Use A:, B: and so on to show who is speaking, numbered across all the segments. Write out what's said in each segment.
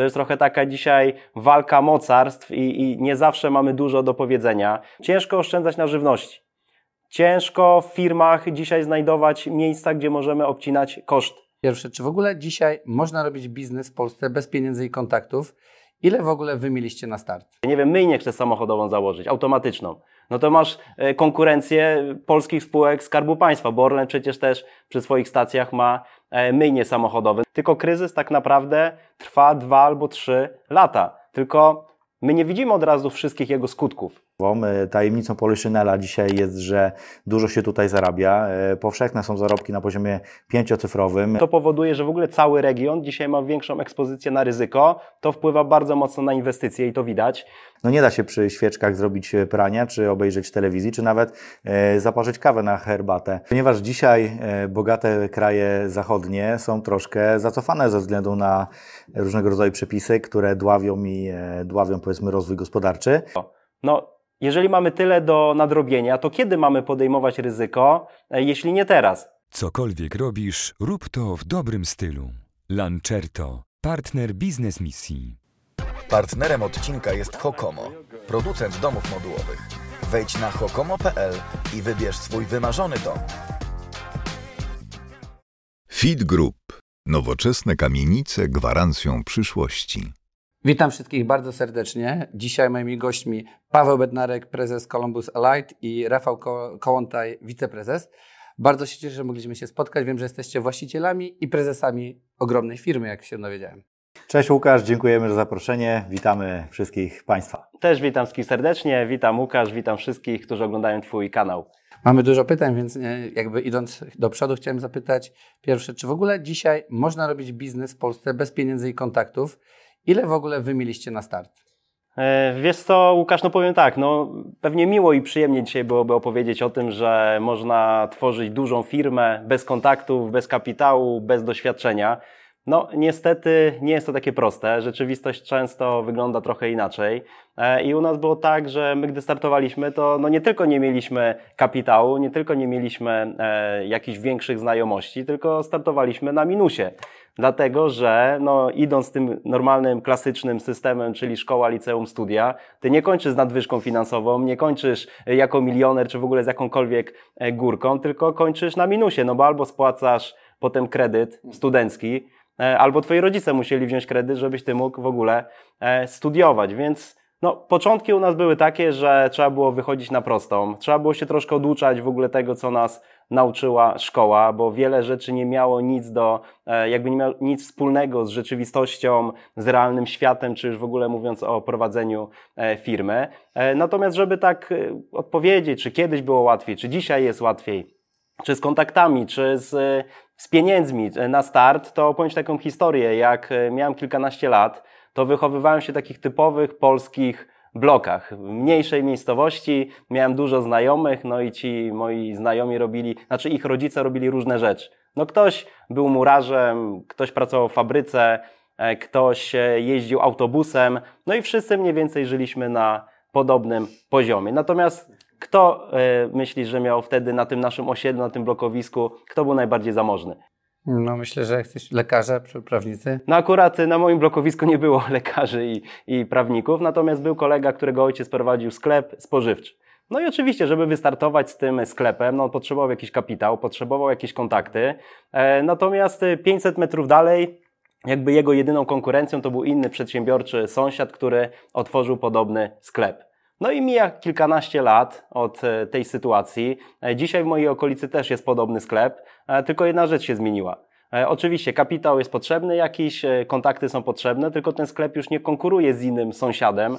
A: To jest trochę taka dzisiaj walka mocarstw i, i nie zawsze mamy dużo do powiedzenia. Ciężko oszczędzać na żywności. Ciężko w firmach dzisiaj znajdować miejsca, gdzie możemy obcinać koszty.
B: Pierwsze, czy w ogóle dzisiaj można robić biznes w Polsce bez pieniędzy i kontaktów? Ile w ogóle wy mieliście na start?
A: Nie wiem, myjnie chcesz samochodową założyć, automatyczną. No to masz e, konkurencję polskich spółek Skarbu Państwa, bo Orlen przecież też przy swoich stacjach ma myjnie samochodowe. Tylko kryzys tak naprawdę trwa dwa albo trzy lata. Tylko my nie widzimy od razu wszystkich jego skutków.
C: Tajemnicą Polyszynela dzisiaj jest, że dużo się tutaj zarabia. E, powszechne są zarobki na poziomie pięciocyfrowym.
A: To powoduje, że w ogóle cały region dzisiaj ma większą ekspozycję na ryzyko. To wpływa bardzo mocno na inwestycje i to widać.
C: No nie da się przy świeczkach zrobić prania, czy obejrzeć telewizji, czy nawet e, zaparzyć kawę na herbatę. Ponieważ dzisiaj e, bogate kraje zachodnie są troszkę zacofane ze względu na różnego rodzaju przepisy, które dławią i dławią powiedzmy rozwój gospodarczy.
A: No, jeżeli mamy tyle do nadrobienia, to kiedy mamy podejmować ryzyko, e, jeśli nie teraz?
D: Cokolwiek robisz, rób to w dobrym stylu. Lancerto, partner biznes misji.
E: Partnerem odcinka jest Hokomo, producent domów modułowych. Wejdź na hokomo.pl i wybierz swój wymarzony dom.
F: Feed Group. Nowoczesne kamienice gwarancją przyszłości.
B: Witam wszystkich bardzo serdecznie. Dzisiaj moimi gośćmi Paweł Bednarek, prezes Columbus Allied i Rafał Kołątaj, wiceprezes. Bardzo się cieszę, że mogliśmy się spotkać. Wiem, że jesteście właścicielami i prezesami ogromnej firmy, jak się dowiedziałem.
C: Cześć Łukasz, dziękujemy za zaproszenie. Witamy wszystkich Państwa.
A: Też witam wszystkich serdecznie. Witam Łukasz, witam wszystkich, którzy oglądają Twój kanał.
B: Mamy dużo pytań, więc e, jakby idąc do przodu, chciałem zapytać pierwsze, czy w ogóle dzisiaj można robić biznes w Polsce bez pieniędzy i kontaktów? Ile w ogóle wy mieliście na start?
A: E, wiesz co, Łukasz, no powiem tak, no pewnie miło i przyjemnie dzisiaj byłoby opowiedzieć o tym, że można tworzyć dużą firmę bez kontaktów, bez kapitału, bez doświadczenia. No, niestety nie jest to takie proste. Rzeczywistość często wygląda trochę inaczej. E, I u nas było tak, że my, gdy startowaliśmy, to no nie tylko nie mieliśmy kapitału, nie tylko nie mieliśmy e, jakichś większych znajomości, tylko startowaliśmy na minusie. Dlatego, że no, idąc tym normalnym, klasycznym systemem, czyli szkoła, liceum, studia, ty nie kończysz z nadwyżką finansową, nie kończysz jako milioner, czy w ogóle z jakąkolwiek e, górką, tylko kończysz na minusie, no bo albo spłacasz potem kredyt studencki, E, albo twoi rodzice musieli wziąć kredyt, żebyś ty mógł w ogóle e, studiować. Więc no, początki u nas były takie, że trzeba było wychodzić na prostą. Trzeba było się troszkę oduczać w ogóle tego, co nas nauczyła szkoła, bo wiele rzeczy nie miało nic do, e, jakby nie miało nic wspólnego z rzeczywistością, z realnym światem, czy już w ogóle mówiąc o prowadzeniu firmy. Natomiast, żeby tak odpowiedzieć, czy kiedyś było łatwiej, czy dzisiaj jest łatwiej, czy z kontaktami, czy z z pieniędzmi na start, to opowiem taką historię. Jak e, miałem kilkanaście lat, to wychowywałem się takich typowych polskich blokach, w mniejszej miejscowości, miałem dużo znajomych, no i ci moi znajomi robili, znaczy ich rodzice robili różne rzeczy. No ktoś był murarzem, ktoś pracował w fabryce, e, ktoś e, jeździł autobusem, no i wszyscy mniej więcej żyliśmy na podobnym poziomie. Natomiast kto y, myśli, że miał wtedy na tym naszym osiedlu, na tym blokowisku, kto był najbardziej zamożny?
B: No myślę, że jesteś lekarze, prawnicy.
A: No akurat na moim blokowisku nie było lekarzy i, i prawników, natomiast był kolega, którego ojciec prowadził sklep spożywczy. No i oczywiście, żeby wystartować z tym sklepem, no potrzebował jakiś kapitał, potrzebował jakieś kontakty. E, natomiast 500 metrów dalej, jakby jego jedyną konkurencją to był inny przedsiębiorczy sąsiad, który otworzył podobny sklep. No i mija kilkanaście lat od e, tej sytuacji. E, dzisiaj w mojej okolicy też jest podobny sklep, e, tylko jedna rzecz się zmieniła. Oczywiście kapitał jest potrzebny, jakieś kontakty są potrzebne, tylko ten sklep już nie konkuruje z innym sąsiadem,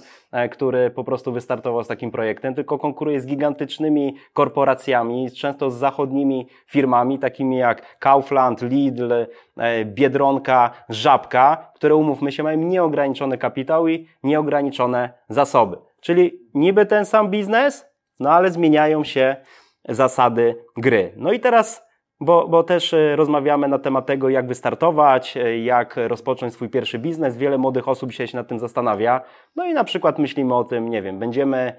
A: który po prostu wystartował z takim projektem, tylko konkuruje z gigantycznymi korporacjami, często z zachodnimi firmami, takimi jak Kaufland, Lidl, Biedronka, Żabka, które umówmy się, mają nieograniczony kapitał i nieograniczone zasoby. Czyli niby ten sam biznes, no ale zmieniają się zasady gry. No i teraz, bo, bo też e, rozmawiamy na temat tego, jak wystartować, e, jak rozpocząć swój pierwszy biznes. Wiele młodych osób się nad tym zastanawia. No i na przykład myślimy o tym, nie wiem, będziemy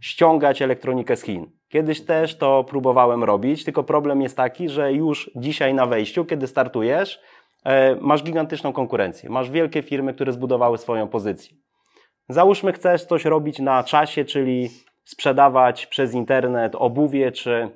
A: ściągać elektronikę z Chin. Kiedyś też to próbowałem robić, tylko problem jest taki, że już dzisiaj na wejściu, kiedy startujesz, e, masz gigantyczną konkurencję, masz wielkie firmy, które zbudowały swoją pozycję. Załóżmy, chcesz coś robić na czasie, czyli sprzedawać przez internet obuwie czy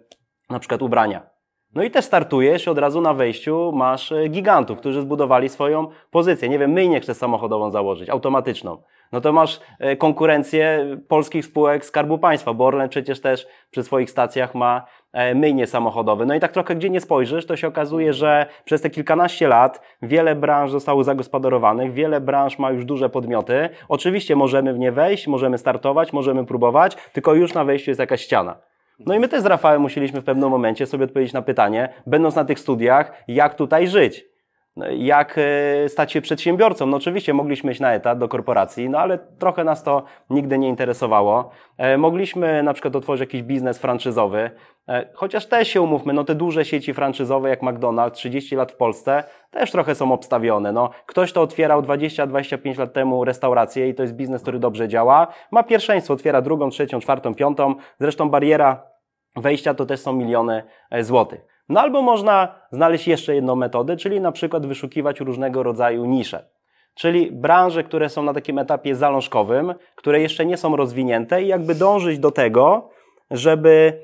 A: na przykład ubrania. No i też startujesz od razu na wejściu masz e, gigantów, którzy zbudowali swoją pozycję. Nie wiem, myjnie chcesz samochodową założyć, automatyczną. No to masz e, konkurencję polskich spółek Skarbu Państwa, bo Orlen przecież też przy swoich stacjach ma e, myjnie samochodowe. No i tak trochę gdzie nie spojrzysz, to się okazuje, że przez te kilkanaście lat wiele branż zostało zagospodarowanych, wiele branż ma już duże podmioty. Oczywiście możemy w nie wejść, możemy startować, możemy próbować, tylko już na wejściu jest jakaś ściana. No i my też z Rafałem musieliśmy w pewnym momencie sobie odpowiedzieć na pytanie, będąc na tych studiach, jak tutaj żyć. No jak e, stać się przedsiębiorcą? No oczywiście mogliśmy iść na etat do korporacji, no ale trochę nas to nigdy nie interesowało. E, mogliśmy na przykład otworzyć jakiś biznes franczyzowy, e, chociaż też się umówmy, no te duże sieci franczyzowe jak McDonald's, 30 lat w Polsce, też trochę są obstawione. No, ktoś to otwierał 20-25 lat temu restaurację i to jest biznes, który dobrze działa, ma pierwszeństwo, otwiera drugą, trzecią, czwartą, piątą, zresztą bariera wejścia to też są miliony złotych. No albo można znaleźć jeszcze jedną metodę, czyli na przykład wyszukiwać różnego rodzaju nisze. Czyli branże, które są na takim etapie zalążkowym, które jeszcze nie są rozwinięte i jakby dążyć do tego, żeby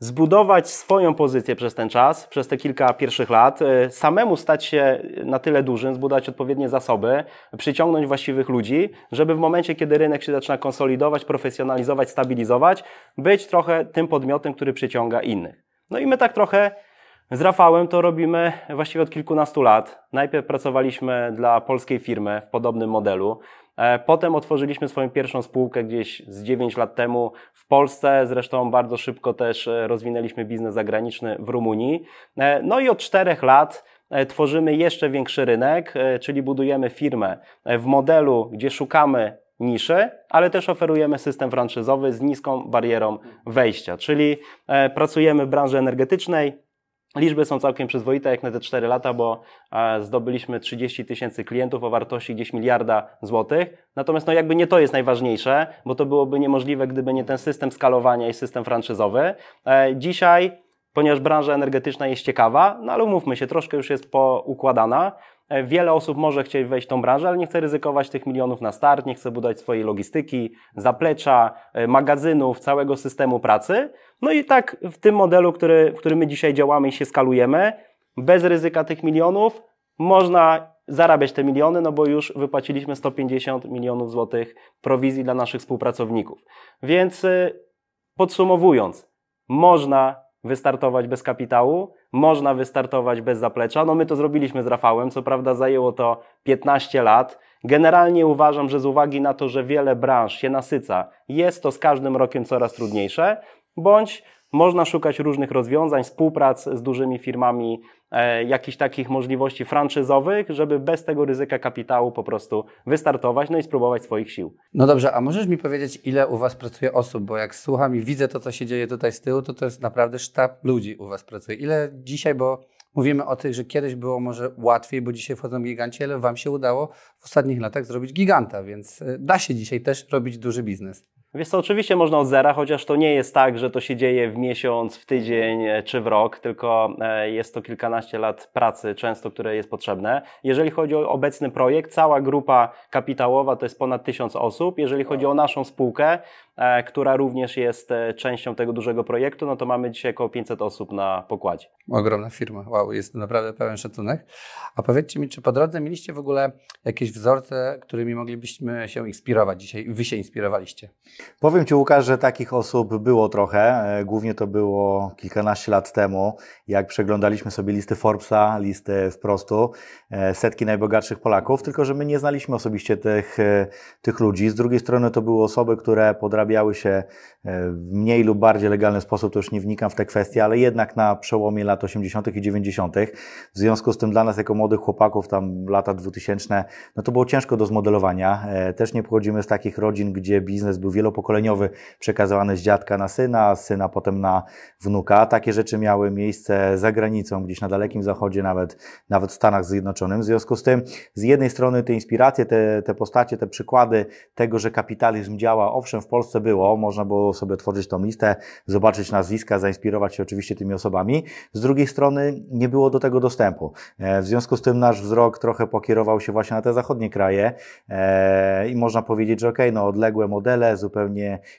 A: zbudować swoją pozycję przez ten czas, przez te kilka pierwszych lat, y, samemu stać się na tyle dużym, zbudować odpowiednie zasoby, przyciągnąć właściwych ludzi, żeby w momencie, kiedy rynek się zaczyna konsolidować, profesjonalizować, stabilizować, być trochę tym podmiotem, który przyciąga innych. No i my tak trochę z Rafałem to robimy właściwie od kilkunastu lat. Najpierw pracowaliśmy dla polskiej firmy w podobnym modelu. E, potem otworzyliśmy swoją pierwszą spółkę gdzieś z 9 lat temu w Polsce. Zresztą bardzo szybko też e, rozwinęliśmy biznes zagraniczny w Rumunii. E, no i od czterech lat tworzymy jeszcze większy rynek, czyli budujemy firmę w modelu, gdzie szukamy niszy, ale też oferujemy system franczyzowy z niską barierą wejścia, czyli pracujemy w branży energetycznej. Liczby są całkiem przyzwoite jak na te 4 lata, bo e, zdobyliśmy 30 tysięcy klientów o wartości gdzieś miliarda złotych. Natomiast no jakby nie to jest najważniejsze, bo to byłoby niemożliwe, gdyby nie ten system skalowania i system franczyzowy. E, dzisiaj ponieważ branża energetyczna jest ciekawa, no ale umówmy się, troszkę już jest poukładana. E, wiele osób może chcieć wejść w tą branżę, ale nie chce ryzykować tych milionów na start, nie chce budować swojej logistyki, zaplecza, e, magazynów, całego systemu pracy. No i tak w tym modelu, który, w którym my dzisiaj działamy i się skalujemy, bez ryzyka tych milionów, można zarabiać te miliony, no bo już wypłaciliśmy 150 milionów złotych prowizji dla naszych współpracowników. Więc e, podsumowując, można wystartować bez kapitału, można wystartować bez zaplecza. No my to zrobiliśmy z Rafałem, co prawda zajęło to 15 lat. Generalnie uważam, że z uwagi na to, że wiele branż się nasyca, jest to z każdym rokiem coraz trudniejsze, bądź można szukać różnych rozwiązań, współprac z dużymi firmami, e, jakichś takich możliwości franczyzowych, żeby bez tego ryzyka kapitału po prostu wystartować, no i spróbować swoich sił.
B: No dobrze, a możesz mi powiedzieć, ile u Was pracuje osób? Bo jak słucham i widzę to, co się dzieje tutaj z tyłu, to to jest naprawdę sztab ludzi u Was pracuje. Ile dzisiaj, bo mówimy o tych, że kiedyś było może łatwiej, bo dzisiaj wchodzą giganci, ale Wam się udało w ostatnich latach zrobić giganta, więc e, da się dzisiaj też robić duży biznes.
A: Wiesz co, oczywiście można od zera, chociaż to nie jest tak, że to się dzieje w miesiąc, w tydzień e, czy w rok, tylko e, jest to kilkanaście lat pracy często, które jest potrzebne. Jeżeli chodzi o obecny projekt, cała grupa kapitałowa to jest ponad tysiąc osób. Jeżeli chodzi o naszą spółkę, E, która również jest częścią tego dużego projektu, no to mamy dzisiaj około 500 osób na pokładzie.
B: Ogromna firma, wow, jest naprawdę pełen szacunek. A powiedzcie mi, czy po drodze mieliście w ogóle jakieś wzorce, którymi moglibyśmy się inspirować dzisiaj? Wy się inspirowaliście?
C: Powiem Ci, Łukasz, że takich osób było trochę. E, głównie to było kilkanaście lat temu, jak przeglądaliśmy sobie listy Forbesa, listy wprostu, setki najbogatszych Polaków, tylko że my nie znaliśmy osobiście tych, tych ludzi. Z drugiej strony to były osoby, które podrabiały się e, w mniej lub bardziej legalny sposób, to już nie wnikam w te kwestie, ale jednak na przełomie lat 80. i 90. W związku z tym dla nas jako młodych chłopaków, tam lata 2000, no to było ciężko do zmodelowania. E, też nie pochodzimy z takich rodzin, gdzie biznes był wielopokoleniowy, przekazywany z dziadka na syna, z syna potem na wnuka. Takie rzeczy miały miejsce za granicą, gdzieś na Dalekim Zachodzie, nawet, nawet w Stanach Zjednoczonych. W związku z tym, z jednej strony te inspiracje, te, te postacie, te przykłady tego, że kapitalizm działa, owszem, w Polsce było, można było sobie tworzyć tą listę, zobaczyć nazwiska, zainspirować się oczywiście tymi osobami. Z drugiej strony nie było do tego dostępu. E, w związku z tym nasz wzrok trochę pokierował się właśnie na te zachodnie kraje e, i można powiedzieć, że ok, no odległe modele, zupełnie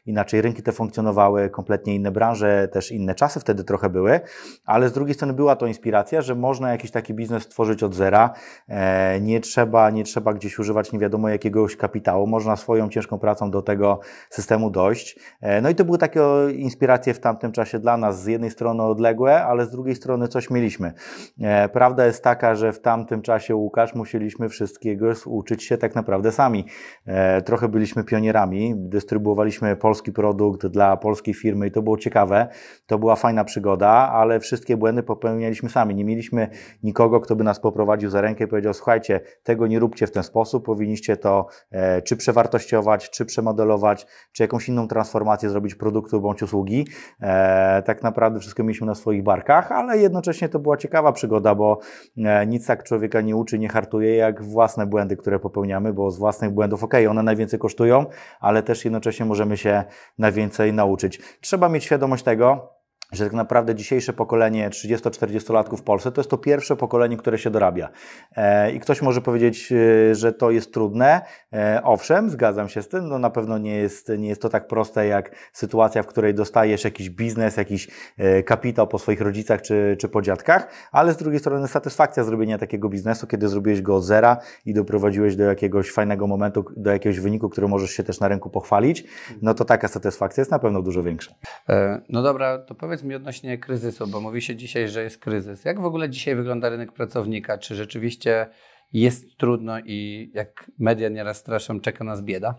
C: inaczej rynki te funkcjonowały, kompletnie inne branże, też inne czasy wtedy trochę były, ale z drugiej strony była to inspiracja, że można jakiś taki biznes tworzyć od zera, e, nie trzeba, nie trzeba gdzieś używać nie wiadomo jakiegoś kapitału, można swoją ciężką pracą do tego systemu dojść. No i to były takie inspiracje w tamtym czasie dla nas, z jednej strony odległe, ale z drugiej strony coś mieliśmy. Prawda jest taka, że w tamtym czasie Łukasz musieliśmy wszystkiego uczyć się tak naprawdę sami. E, trochę byliśmy pionierami, dystrybuowaliśmy polski produkt dla polskiej firmy i to było ciekawe. To była fajna przygoda, ale wszystkie błędy popełnialiśmy sami. Nie mieliśmy nikogo, kto by nas poprowadził za rękę i powiedział: Słuchajcie, tego nie róbcie w ten sposób, powinniście to e, czy przewartościować, czy przemodelować, czy jakąś inną transformację zrobić produktu bądź usługi. E, tak naprawdę wszystko mieliśmy na swoich barkach, ale jednocześnie to była ciekawa przygoda, bo nic tak człowieka nie uczy, nie hartuje jak własne błędy, które popełniamy, bo z własnych błędów, ok, one najwięcej kosztują, ale też jednocześnie możemy się najwięcej nauczyć. Trzeba mieć świadomość tego, że tak naprawdę dzisiejsze pokolenie 30-40-latków w Polsce to jest to pierwsze pokolenie, które się dorabia. E, I ktoś może powiedzieć, e, że to jest trudne. E, owszem, zgadzam się z tym, no na pewno nie jest, nie jest to tak proste jak sytuacja, w której dostajesz jakiś biznes, jakiś kapitał po swoich rodzicach czy, czy po dziadkach, ale z drugiej strony satysfakcja zrobienia takiego biznesu, kiedy zrobiłeś go od zera i doprowadziłeś do jakiegoś fajnego momentu, do jakiegoś wyniku, który możesz się też na rynku pochwalić, no to taka satysfakcja jest na pewno dużo większa.
B: No dobra, to powiedz powiedz mi odnośnie kryzysu, bo mówi się dzisiaj, że jest kryzys. Jak w ogóle dzisiaj wygląda rynek pracownika? Czy rzeczywiście jest trudno i jak media nieraz straszą, czeka nas bieda?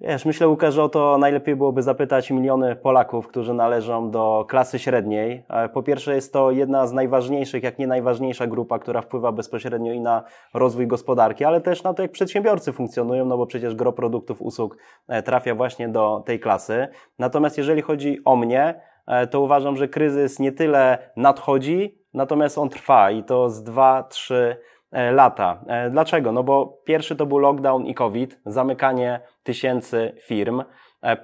A: Wiesz, myślę, Łukasz, że o to najlepiej byłoby zapytać miliony Polaków, którzy należą do klasy średniej. E, po pierwsze, jest to jedna z najważniejszych, jak nie najważniejsza grupa, która wpływa bezpośrednio i na rozwój gospodarki, ale też na to, jak przedsiębiorcy funkcjonują, no bo przecież gro produktów, usług e, trafia właśnie do tej klasy. Natomiast jeżeli chodzi o mnie, to uważam, że kryzys nie tyle nadchodzi, natomiast on trwa i to z 2-3 e, lata. E, dlaczego? No bo pierwszy to był lockdown i COVID, zamykanie tysięcy firm.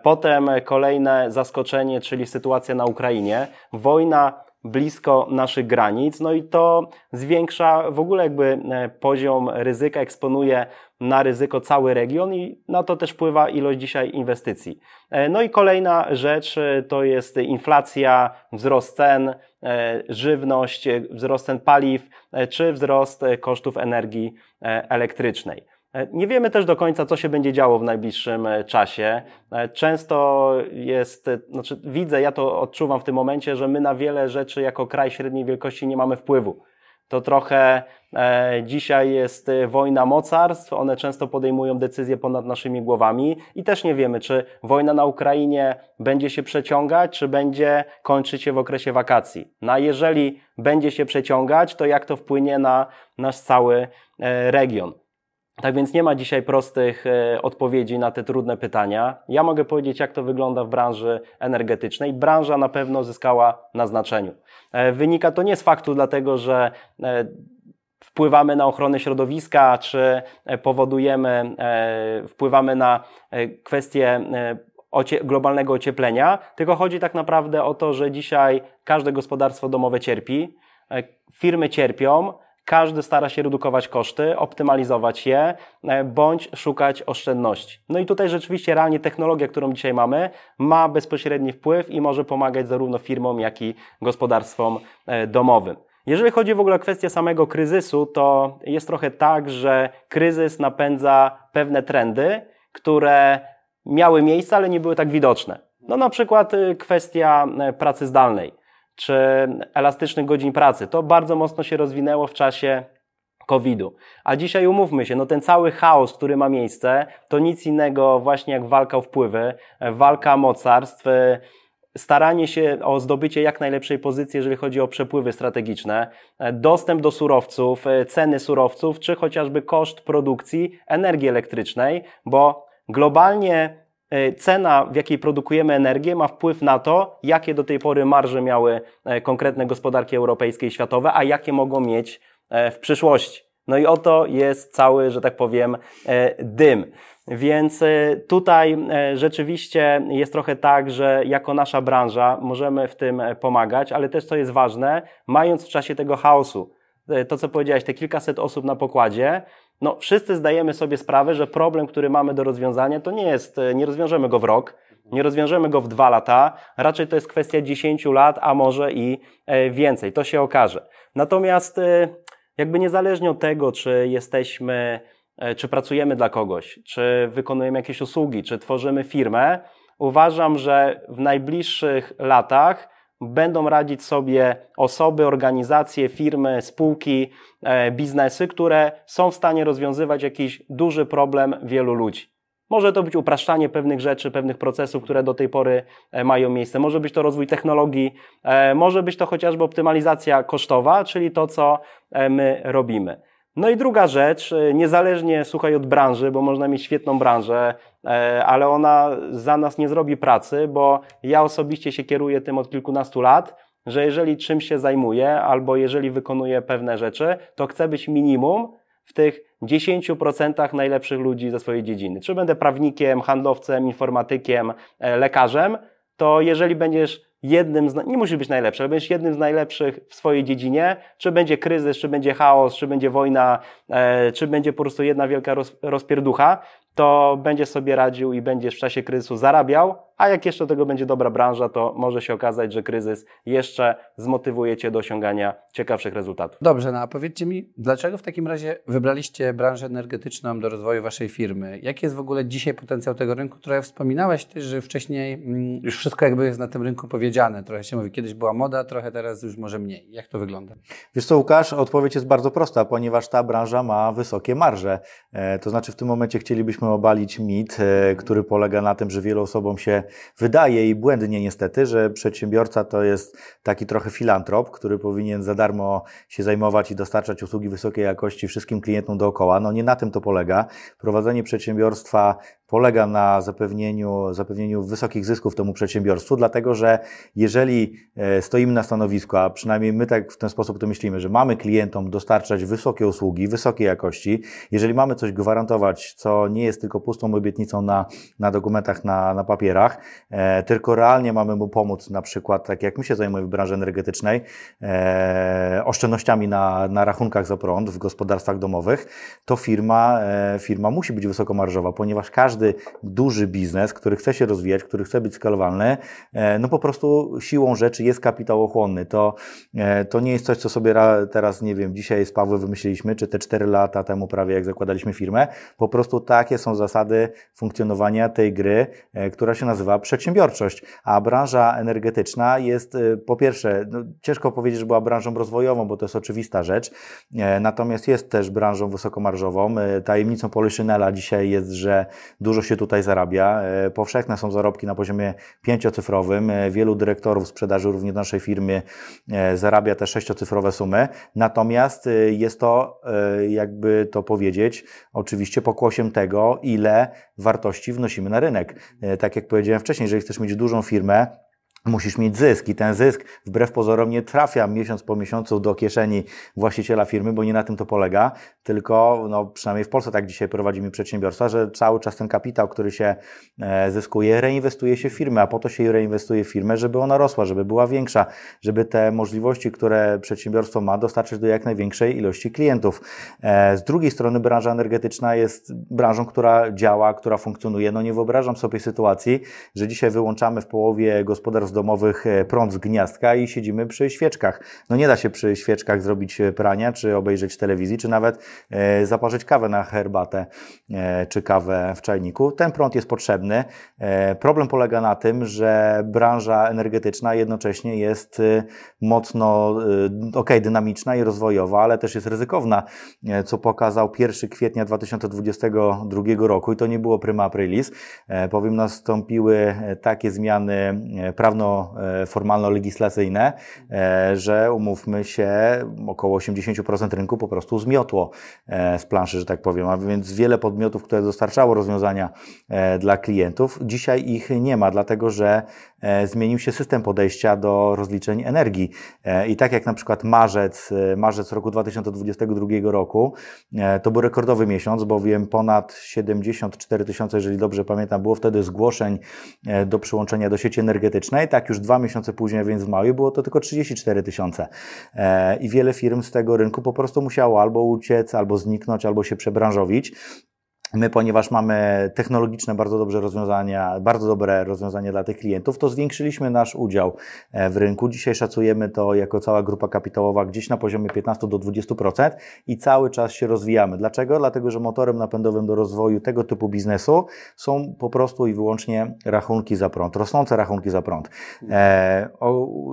A: Potem kolejne zaskoczenie, czyli sytuacja na Ukrainie, wojna blisko naszych granic, no i to zwiększa w ogóle jakby poziom ryzyka, eksponuje na ryzyko cały region i na to też wpływa ilość dzisiaj inwestycji. E, no i kolejna rzecz e, to jest inflacja, wzrost cen, e, żywność, wzrost cen paliw, czy wzrost kosztów energii elektrycznej. Nie wiemy też do końca, co się będzie działo w najbliższym czasie. Często jest, znaczy widzę, ja to odczuwam w tym momencie, że my na wiele rzeczy jako kraj średniej wielkości nie mamy wpływu to trochę e, dzisiaj jest e, wojna mocarstw, one często podejmują decyzje ponad naszymi głowami i też nie wiemy, czy wojna na Ukrainie będzie się przeciągać, czy będzie kończyć się w okresie wakacji. No a jeżeli będzie się przeciągać, to jak to wpłynie na nasz cały e, region? Tak więc nie ma dzisiaj prostych e, odpowiedzi na te trudne pytania. Ja mogę powiedzieć, jak to wygląda w branży energetycznej. Branża na pewno zyskała na znaczeniu. E, wynika to nie z faktu, dlatego że e, wpływamy na ochronę środowiska, czy powodujemy, wpływamy na kwestie globalnego ocieplenia, tylko chodzi tak naprawdę o to, że dzisiaj każde gospodarstwo domowe cierpi, firmy cierpią, każdy stara się redukować koszty, optymalizować je, e, bądź szukać oszczędności. No i tutaj rzeczywiście realnie technologia, którą dzisiaj mamy, ma bezpośredni wpływ i może pomagać zarówno firmom, jak i gospodarstwom e, domowym. Jeżeli chodzi w ogóle o kwestię samego kryzysu, to jest trochę tak, że kryzys napędza pewne trendy, które miały miejsce, ale nie były tak widoczne. No na przykład y, kwestia e, pracy zdalnej czy elastycznych godzin pracy. To bardzo mocno się rozwinęło w czasie COVID-u. A dzisiaj umówmy się, no ten cały chaos, który ma miejsce, to nic innego właśnie jak walka o wpływy, walka mocarstw, staranie się o zdobycie jak najlepszej pozycji, jeżeli chodzi o przepływy strategiczne, dostęp do surowców, ceny surowców, czy chociażby koszt produkcji energii elektrycznej, bo globalnie cena, w jakiej produkujemy energię, ma wpływ na to, jakie do tej pory marże miały e, konkretne gospodarki europejskie i światowe, a jakie mogą mieć e, w przyszłości. No i oto jest cały, że tak powiem, dym. Więc tutaj rzeczywiście jest trochę tak, że jako nasza branża możemy w tym pomagać, ale też co jest ważne, mając w czasie tego chaosu, to co powiedziałeś, te kilkaset osób na pokładzie, no, wszyscy zdajemy sobie sprawę, że problem, który mamy do rozwiązania, to nie jest, e, nie rozwiążemy go w rok, nie rozwiążemy go w dwa lata, raczej to jest kwestia 10 lat, a może i e, więcej. To się okaże. Natomiast e, jakby niezależnie od tego, czy jesteśmy, czy pracujemy dla kogoś, czy wykonujemy jakieś usługi, czy tworzymy firmę, uważam, że w najbliższych latach będą radzić sobie osoby, organizacje, firmy, spółki, e, biznesy, które są w stanie rozwiązywać jakiś duży problem wielu ludzi. Może to być upraszczanie pewnych rzeczy, pewnych procesów, które do tej pory e, mają miejsce. Może być to rozwój technologii, e, może być to chociażby optymalizacja kosztowa, czyli to, co my robimy. No i druga rzecz, e, niezależnie, słuchaj, od branży, bo można mieć świetną branżę, e, ale ona za nas nie zrobi pracy, bo ja osobiście się kieruję tym od kilkunastu lat, że jeżeli czymś się zajmuję, albo jeżeli wykonuję pewne rzeczy, to chcę być minimum w tych 10% najlepszych ludzi ze swojej dziedziny. Czy będę prawnikiem, handlowcem, informatykiem, e, lekarzem, to jeżeli będziesz jednym z, nie musi być najlepszy, ale będziesz jednym z najlepszych w swojej dziedzinie, czy będzie kryzys, czy będzie chaos, czy będzie wojna, e, czy będzie po prostu jedna wielka roz, rozpierducha, to będziesz sobie radził i będziesz w czasie kryzysu zarabiał, a jak jeszcze do tego będzie dobra branża, to może się okazać, że kryzys jeszcze zmotywuje Cię do osiągania ciekawszych rezultatów.
B: Dobrze, no a powiedzcie mi, dlaczego w takim razie wybraliście branżę energetyczną do rozwoju Waszej firmy? Jaki jest w ogóle dzisiaj potencjał tego rynku? Trochę wspominałeś Ty, że wcześniej mm, już wszystko jakby jest na tym rynku powiedziane. Trochę się mówi, kiedyś była moda, trochę teraz już może mniej. Jak to wygląda?
C: Wiesz co, Łukasz, odpowiedź jest bardzo prosta, ponieważ ta branża ma wysokie marże. E, to znaczy w tym momencie chcielibyśmy obalić mit, e, który polega na tym, że wielu osobom się wydaje i błędnie niestety, że przedsiębiorca to jest taki trochę filantrop, który powinien za darmo się zajmować i dostarczać usługi wysokiej jakości wszystkim klientom dookoła. No nie na tym to polega. Prowadzenie przedsiębiorstwa polega na zapewnieniu, zapewnieniu wysokich zysków temu przedsiębiorstwu, dlatego że jeżeli e, stoimy na stanowisku, a przynajmniej my tak w ten sposób to myślimy, że mamy klientom dostarczać wysokie usługi, wysokiej jakości, jeżeli mamy coś gwarantować, co nie jest tylko pustą obietnicą na, na dokumentach, na, na papierach, e, tylko realnie mamy mu pomóc, na przykład, tak jak my się zajmujemy w branży energetycznej, e, oszczędnościami na, na rachunkach za prąd w gospodarstwach domowych, to firma, e, firma musi być wysokomarżowa, ponieważ każdy każdy duży biznes, który chce się rozwijać, który chce być skalowalny, e, no po prostu siłą rzeczy jest kapitałochłonny. To, e, to nie jest coś, co sobie teraz, nie wiem, dzisiaj z Pawłem wymyśliliśmy, czy te 4 lata temu prawie, jak zakładaliśmy firmę. Po prostu takie są zasady funkcjonowania tej gry, e, która się nazywa przedsiębiorczość. A branża energetyczna jest, po pierwsze, no, ciężko powiedzieć, że była branżą rozwojową, bo to jest oczywista rzecz, natomiast jest też branżą wysokomarżową. Tajemnicą Polyszynela dzisiaj jest, że dużo się tutaj zarabia. E, powszechne są zarobki na poziomie pięciocyfrowym. E, wielu dyrektorów sprzedaży również naszej firmy e, zarabia te sześciocyfrowe sumy. Natomiast jest to, jakby to powiedzieć, oczywiście pokłosiem tego, ile wartości wnosimy na rynek. Tak jak powiedziałem wcześniej, jeżeli chcesz mieć dużą firmę, Musisz mieć zysk i ten zysk wbrew pozorom nie trafia miesiąc po miesiącu do kieszeni właściciela firmy, bo nie na tym to polega, tylko no, przynajmniej w Polsce tak dzisiaj prowadzimy przedsiębiorstwa, że cały czas ten kapitał, który się e, zyskuje, reinwestuje się w firmę, a po to się reinwestuje w firmę, żeby ona rosła, żeby była większa, żeby te możliwości, które przedsiębiorstwo ma, dostarczyć do jak największej ilości klientów. E, z drugiej strony branża energetyczna jest branżą, która działa, która funkcjonuje. No nie wyobrażam sobie sytuacji, że dzisiaj wyłączamy w połowie gospodarstw domowych e, prąd z gniazdka i siedzimy przy świeczkach. No nie da się przy świeczkach zrobić e, prania, czy obejrzeć telewizji, czy nawet e, zaparzyć kawę na herbatę, czy kawę w czajniku. Ten prąd jest potrzebny. Problem polega na tym, że branża energetyczna jednocześnie jest mocno, ok, dynamiczna i rozwojowa, ale też jest ryzykowna, co pokazał 1 kwietnia 2022 roku i to nie było prima aprilis, bowiem nastąpiły takie zmiany prawno prawno-formalno-legislacyjne, że umówmy się, około 80% rynku po prostu zmiotło z planszy, że tak powiem, a więc wiele podmiotów, które dostarczało rozwiązania dla klientów, dzisiaj ich nie ma, dlatego że zmienił się system podejścia do rozliczeń energii. I tak jak na przykład marzec, marzec roku 2022 roku, to był rekordowy miesiąc, bowiem ponad 74 tysiące, jeżeli dobrze pamiętam, było wtedy zgłoszeń e, do przyłączenia do sieci energetycznej. Tak już dwa miesiące później, więc w maju, było to tylko 34 tysiące. E, I wiele firm z tego rynku po prostu musiało albo uciec, albo zniknąć, albo się przebranżowić. My, ponieważ mamy technologiczne bardzo dobre rozwiązania, bardzo dobre rozwiązania dla tych klientów, to zwiększyliśmy nasz udział e, w rynku. Dzisiaj szacujemy to jako cała grupa kapitałowa gdzieś na poziomie 15 do 20% i cały czas się rozwijamy. Dlaczego? Dlatego, że motorem napędowym do rozwoju tego typu biznesu są po prostu i wyłącznie rachunki za prąd, rosnące rachunki za prąd. E,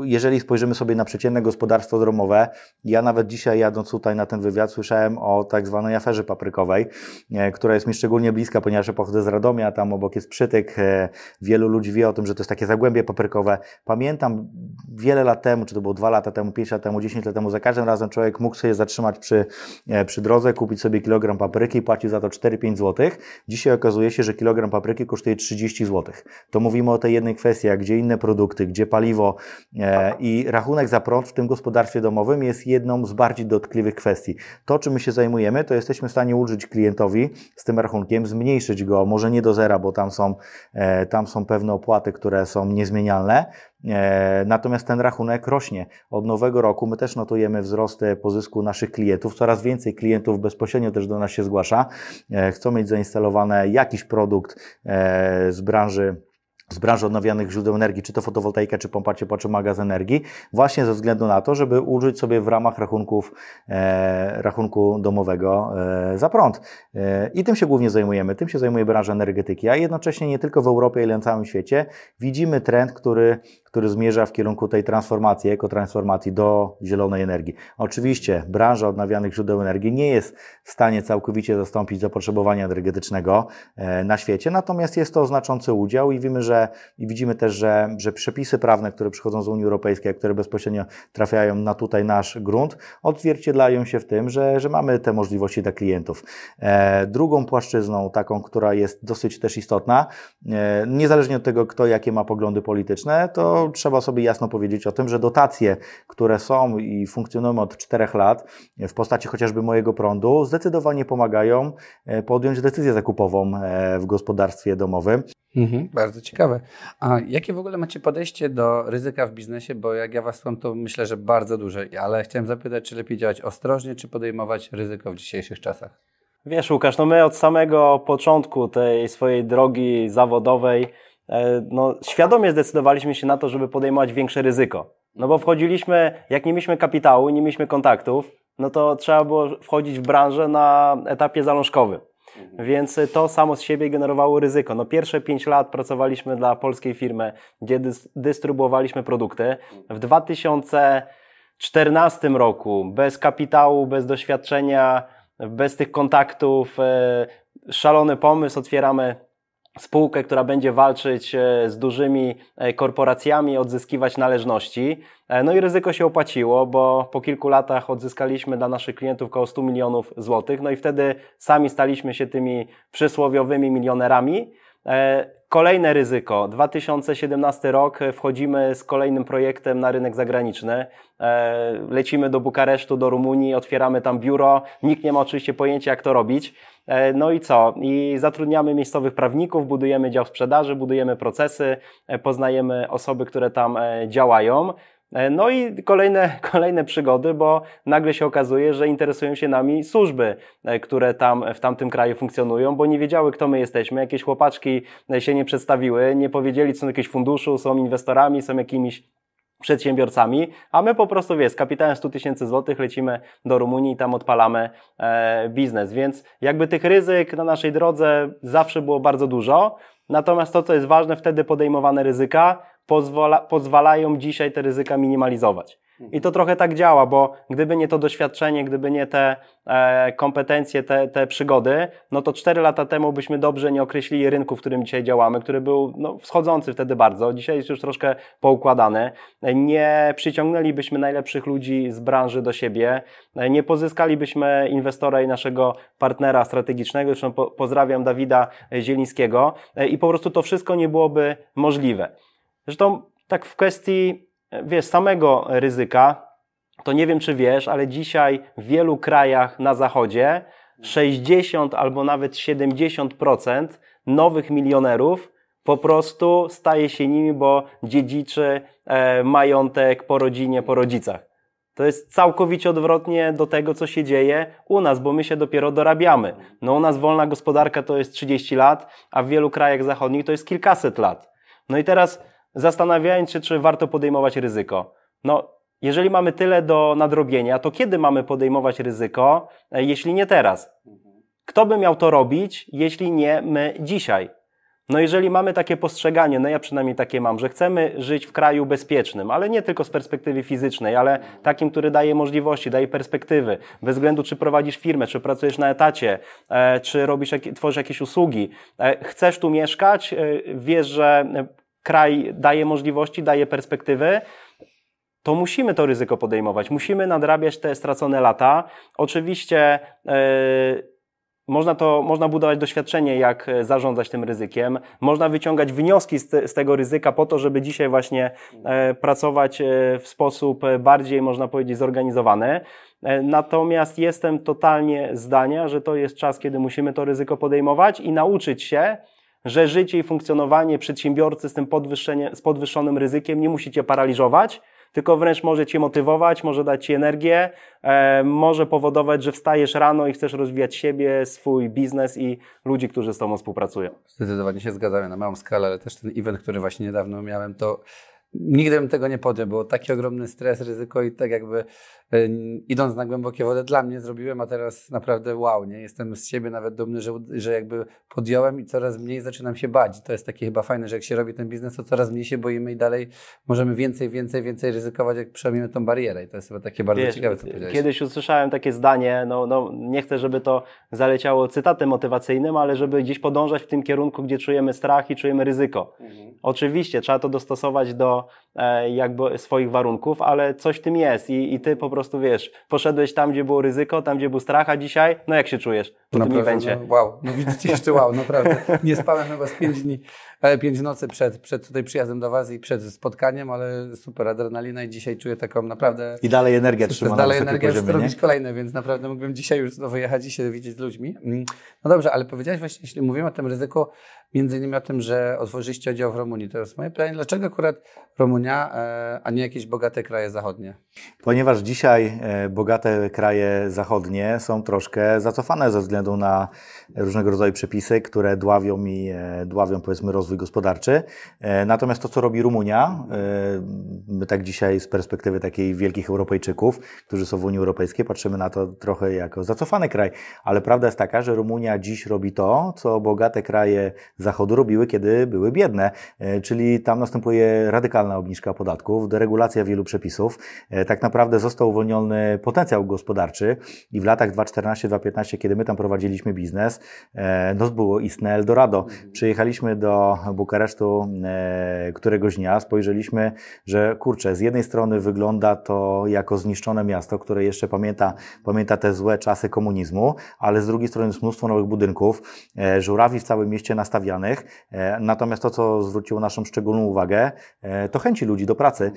C: jeżeli spojrzymy sobie na przeciętne gospodarstwo domowe, ja nawet dzisiaj jadąc tutaj na ten wywiad słyszałem o tak zwanej aferze paprykowej, e, która jest mi szczególnie bliska, ponieważ ja pochodzę z Radomia, tam obok jest przytyk. E, wielu ludzi wie o tym, że to jest takie zagłębie paprykowe. Pamiętam wiele lat temu, czy to było dwa lata temu, pięć lat temu, dziesięć lat temu, za każdym razem człowiek mógł sobie zatrzymać przy, e, przy drodze, kupić sobie kilogram papryki i płacił za to 4-5 zł. Dzisiaj okazuje się, że kilogram papryki kosztuje 30 zł. To mówimy o tej jednej kwestii, gdzie inne produkty, gdzie paliwo e, i rachunek za prąd w tym gospodarstwie domowym jest jedną z bardziej dotkliwych kwestii. To, czym my się zajmujemy, to jesteśmy w stanie ulżyć klientowi z tym rachunkiem, zmniejszyć go, może nie do zera, bo tam są, e, tam są pewne opłaty, które są niezmienialne, e, Natomiast ten rachunek rośnie. Od nowego roku my też notujemy wzrosty pozysku naszych klientów. Coraz więcej klientów bezpośrednio też do nas się zgłasza. E, chcą mieć zainstalowane jakiś produkt z branży z branży odnawialnych źródeł energii, czy to fotowoltaika, czy pompa ciepła, czy magazyn energii, właśnie ze względu na to, żeby użyć sobie w ramach rachunków, e, rachunku domowego e, za prąd. E, I tym się głównie zajmujemy, tym się zajmuje branża energetyki, a jednocześnie nie tylko w Europie, ale na całym świecie widzimy trend, który który zmierza w kierunku tej transformacji, ekotransformacji do zielonej energii. Oczywiście branża odnawialnych źródeł energii nie jest w stanie całkowicie zastąpić zapotrzebowania energetycznego e, na świecie, natomiast jest to znaczący udział i wiemy, że i widzimy też, że, że przepisy prawne, które przychodzą z Unii Europejskiej, które bezpośrednio trafiają na tutaj nasz grunt, odzwierciedlają się w tym, że, że mamy te możliwości dla klientów. E, drugą płaszczyzną, taką, która jest dosyć też istotna, e, niezależnie od tego, kto jakie ma poglądy polityczne, to trzeba sobie jasno powiedzieć o tym, że dotacje, które są i funkcjonują od czterech lat w postaci chociażby mojego prądu, zdecydowanie pomagają e, podjąć decyzję zakupową e, w gospodarstwie domowym.
B: Mhm, bardzo ciekawe. A jakie w ogóle macie podejście do ryzyka w biznesie? Bo jak ja Was słucham, to myślę, że bardzo duże, ale chciałem zapytać, czy lepiej działać ostrożnie, czy podejmować ryzyko w dzisiejszych czasach?
A: Wiesz, Łukasz, no my od samego początku tej swojej drogi zawodowej E, no, świadomie zdecydowaliśmy się na to, żeby podejmować większe ryzyko. No bo wchodziliśmy, jak nie mieliśmy kapitału, nie mieliśmy kontaktów, no to trzeba było wchodzić w branżę na etapie zalążkowym. Więc to samo z siebie generowało ryzyko. No pierwsze pięć lat pracowaliśmy dla polskiej firmy, gdzie dystrybuowaliśmy produkty. W 2014 roku bez kapitału, bez doświadczenia, bez tych kontaktów, e, szalony pomysł, otwieramy spółkę, która będzie walczyć e, z dużymi e, korporacjami, odzyskiwać należności. E, no i ryzyko się opłaciło, bo po kilku latach odzyskaliśmy dla naszych klientów około 100 milionów złotych. No i wtedy sami staliśmy się tymi przysłowiowymi milionerami. Kolejne ryzyko. 2017 rok wchodzimy z kolejnym projektem na rynek zagraniczny. Lecimy do Bukaresztu, do Rumunii, otwieramy tam biuro. Nikt nie ma oczywiście pojęcia, jak to robić. E, no i co? I zatrudniamy miejscowych prawników, budujemy dział sprzedaży, budujemy procesy, e, poznajemy osoby, które tam e, działają. No i kolejne, kolejne przygody, bo nagle się okazuje, że interesują się nami służby, które tam w tamtym kraju funkcjonują, bo nie wiedziały, kto my jesteśmy. Jakieś chłopaczki się nie przedstawiły, nie powiedzieli, co są jakieś funduszu, są inwestorami, są jakimiś przedsiębiorcami, a my po prostu, wiesz, z kapitałem 100 tysięcy złotych lecimy do Rumunii i tam odpalamy e, biznes, więc jakby tych ryzyk na naszej drodze zawsze było bardzo dużo, natomiast to, co jest ważne, wtedy podejmowane ryzyka pozwala, pozwalają dzisiaj te ryzyka minimalizować. I to trochę tak działa, bo gdyby nie to doświadczenie, gdyby nie te e, kompetencje, te, te przygody, no to cztery lata temu byśmy dobrze nie określili rynku, w którym dzisiaj działamy, który był no, wschodzący wtedy bardzo. Dzisiaj jest już troszkę poukładany. Nie przyciągnęlibyśmy najlepszych ludzi z branży do siebie, nie pozyskalibyśmy inwestora i naszego partnera strategicznego. Zresztą po, pozdrawiam Dawida Zielińskiego i po prostu to wszystko nie byłoby możliwe. Zresztą tak w kwestii wiesz, samego ryzyka, to nie wiem, czy wiesz, ale dzisiaj w wielu krajach na zachodzie 60 albo nawet 70% nowych milionerów po prostu staje się nimi, bo dziedziczy e, majątek po rodzinie, po rodzicach. To jest całkowicie odwrotnie do tego, co się dzieje u nas, bo my się dopiero dorabiamy. No u nas wolna gospodarka to jest 30 lat, a w wielu krajach zachodnich to jest kilkaset lat. No i teraz zastanawiając się, czy warto podejmować ryzyko. No, jeżeli mamy tyle do nadrobienia, to kiedy mamy podejmować ryzyko, e, jeśli nie teraz? Kto by miał to robić, jeśli nie my dzisiaj? No jeżeli mamy takie postrzeganie, no ja przynajmniej takie mam, że chcemy żyć w kraju bezpiecznym, ale nie tylko z perspektywy fizycznej, ale takim, który daje możliwości, daje perspektywy, bez względu czy prowadzisz firmę, czy pracujesz na etacie, e, czy robisz, tworzysz jakieś usługi. E, chcesz tu mieszkać, wiesz, że kraj daje możliwości, daje perspektywy, to musimy to ryzyko podejmować. Musimy nadrabiać te stracone lata. Oczywiście yy, można, to, można budować doświadczenie, jak zarządzać tym ryzykiem. Można wyciągać wnioski z, te, z tego ryzyka po to, żeby dzisiaj właśnie e, pracować e, w sposób bardziej, można powiedzieć, zorganizowany. E, natomiast jestem totalnie zdania, że to jest czas, kiedy musimy to ryzyko podejmować i nauczyć się, że życie i funkcjonowanie przedsiębiorcy z tym z podwyższonym ryzykiem nie musi cię paraliżować, tylko wręcz może cię motywować, może dać ci energię, e, może powodować, że wstajesz rano i chcesz rozwijać siebie, swój biznes i ludzi, którzy z tobą współpracują.
B: Zdecydowanie się zgadzam na małą skalę, ale też ten event, który właśnie niedawno miałem, to nigdy bym tego nie podjął, było taki ogromny stres, ryzyko i tak jakby idąc na głębokie wody dla mnie zrobiłem, a teraz naprawdę wow, nie? Jestem z siebie nawet dumny, że, że jakby podjąłem i coraz mniej zaczynam się bać. To jest takie chyba fajne, że jak się robi ten biznes, to coraz mniej się boimy i dalej możemy więcej, więcej, więcej ryzykować, jak przejmiemy tą barierę i to jest chyba takie bardzo Wiesz, ciekawe, co powiedziałeś.
A: Kiedyś usłyszałem takie zdanie, no, no nie chcę, żeby to zaleciało cytatem motywacyjnym, ale żeby gdzieś podążać w tym kierunku, gdzie czujemy strach i czujemy ryzyko. Mhm. Oczywiście, trzeba to dostosować do e, jakby swoich warunków, ale coś w tym jest i, i ty po prostu wiesz, poszedłeś tam, gdzie było ryzyko, tam, gdzie był strach, a dzisiaj, no jak się czujesz po naprawdę, tym evencie?
B: No, wow, no widzicie jeszcze wow, naprawdę. Nie spałem chyba z pięć dni, e, pięć nocy przed, przed tutaj przyjazdem do Was i przed spotkaniem, ale super adrenalina i dzisiaj czuję taką naprawdę...
C: I dalej energia trzyma
B: Dalej energia, poziomie, robić kolejne, więc naprawdę mógłbym dzisiaj już znowu jechać i się widzieć z ludźmi. Mm. No dobrze, ale powiedziałeś właśnie, jeśli mówimy o tym ryzyku, między innymi o tym, że otworzyliście oddział w Rumunii. To jest moje pytanie, dlaczego akurat Rumunia, e, a nie jakieś bogate kraje zachodnie?
C: Ponieważ dzisiaj e, bogate kraje zachodnie są troszkę zacofane ze względu na różnego rodzaju przepisy, które dławią e, dławią powiedzmy rozwój gospodarczy. Natomiast to, co robi Rumunia, my tak dzisiaj z perspektywy takiej wielkich Europejczyków, którzy są w Unii Europejskiej, patrzymy na to trochę jako zacofany kraj, ale prawda jest taka, że Rumunia dziś robi to, co bogate kraje Zachodu robiły, kiedy były biedne, e, czyli tam następuje radykalna obniżka podatków, deregulacja wielu przepisów. E, tak naprawdę został uwolniony potencjał gospodarczy i w latach 2014-2015, kiedy my tam prowadziliśmy biznes, e, no było istne Eldorado. Przyjechaliśmy do Bukaresztu któregoś dnia, spojrzeliśmy, że kurczę, z jednej strony wygląda to jako zniszczone miasto, które jeszcze pamięta, pamięta te złe czasy komunizmu, ale z drugiej strony jest mnóstwo nowych budynków, żurawi w całym mieście nastawianych, E, natomiast to, co zwróciło naszą szczególną uwagę, e, to chęci ludzi do pracy.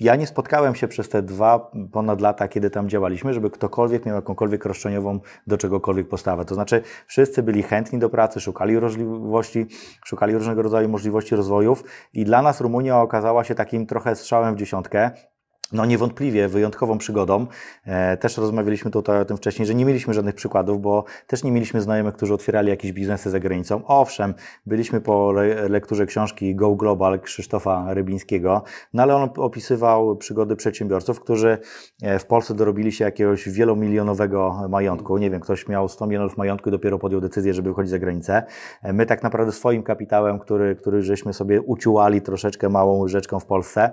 C: Ja nie spotkałem się przez te dwa ponad lata, kiedy tam działaliśmy, żeby ktokolwiek miał jakąkolwiek roszczeniową do czegokolwiek postawę. To znaczy, wszyscy byli chętni do pracy, szukali możliwości, szukali różnego rodzaju możliwości rozwojów i dla nas Rumunia okazała się takim trochę strzałem w dziesiątkę, no niewątpliwie wyjątkową przygodą. E, też rozmawialiśmy tutaj o tym wcześniej, że nie mieliśmy żadnych przykładów, bo też nie mieliśmy znajomych, którzy otwierali jakieś biznesy za granicą. Owszem, byliśmy po le lekturze książki Go Global Krzysztofa Rybińskiego, no ale on opisywał przygody przedsiębiorców, którzy e, w Polsce dorobili się jakiegoś wielomilionowego majątku. Nie wiem, ktoś miał 100 milionów majątku i dopiero podjął decyzję, żeby wychodzić za granicę. E, my tak naprawdę swoim kapitałem, który, który żeśmy sobie uciułali troszeczkę małą łyżeczką w Polsce,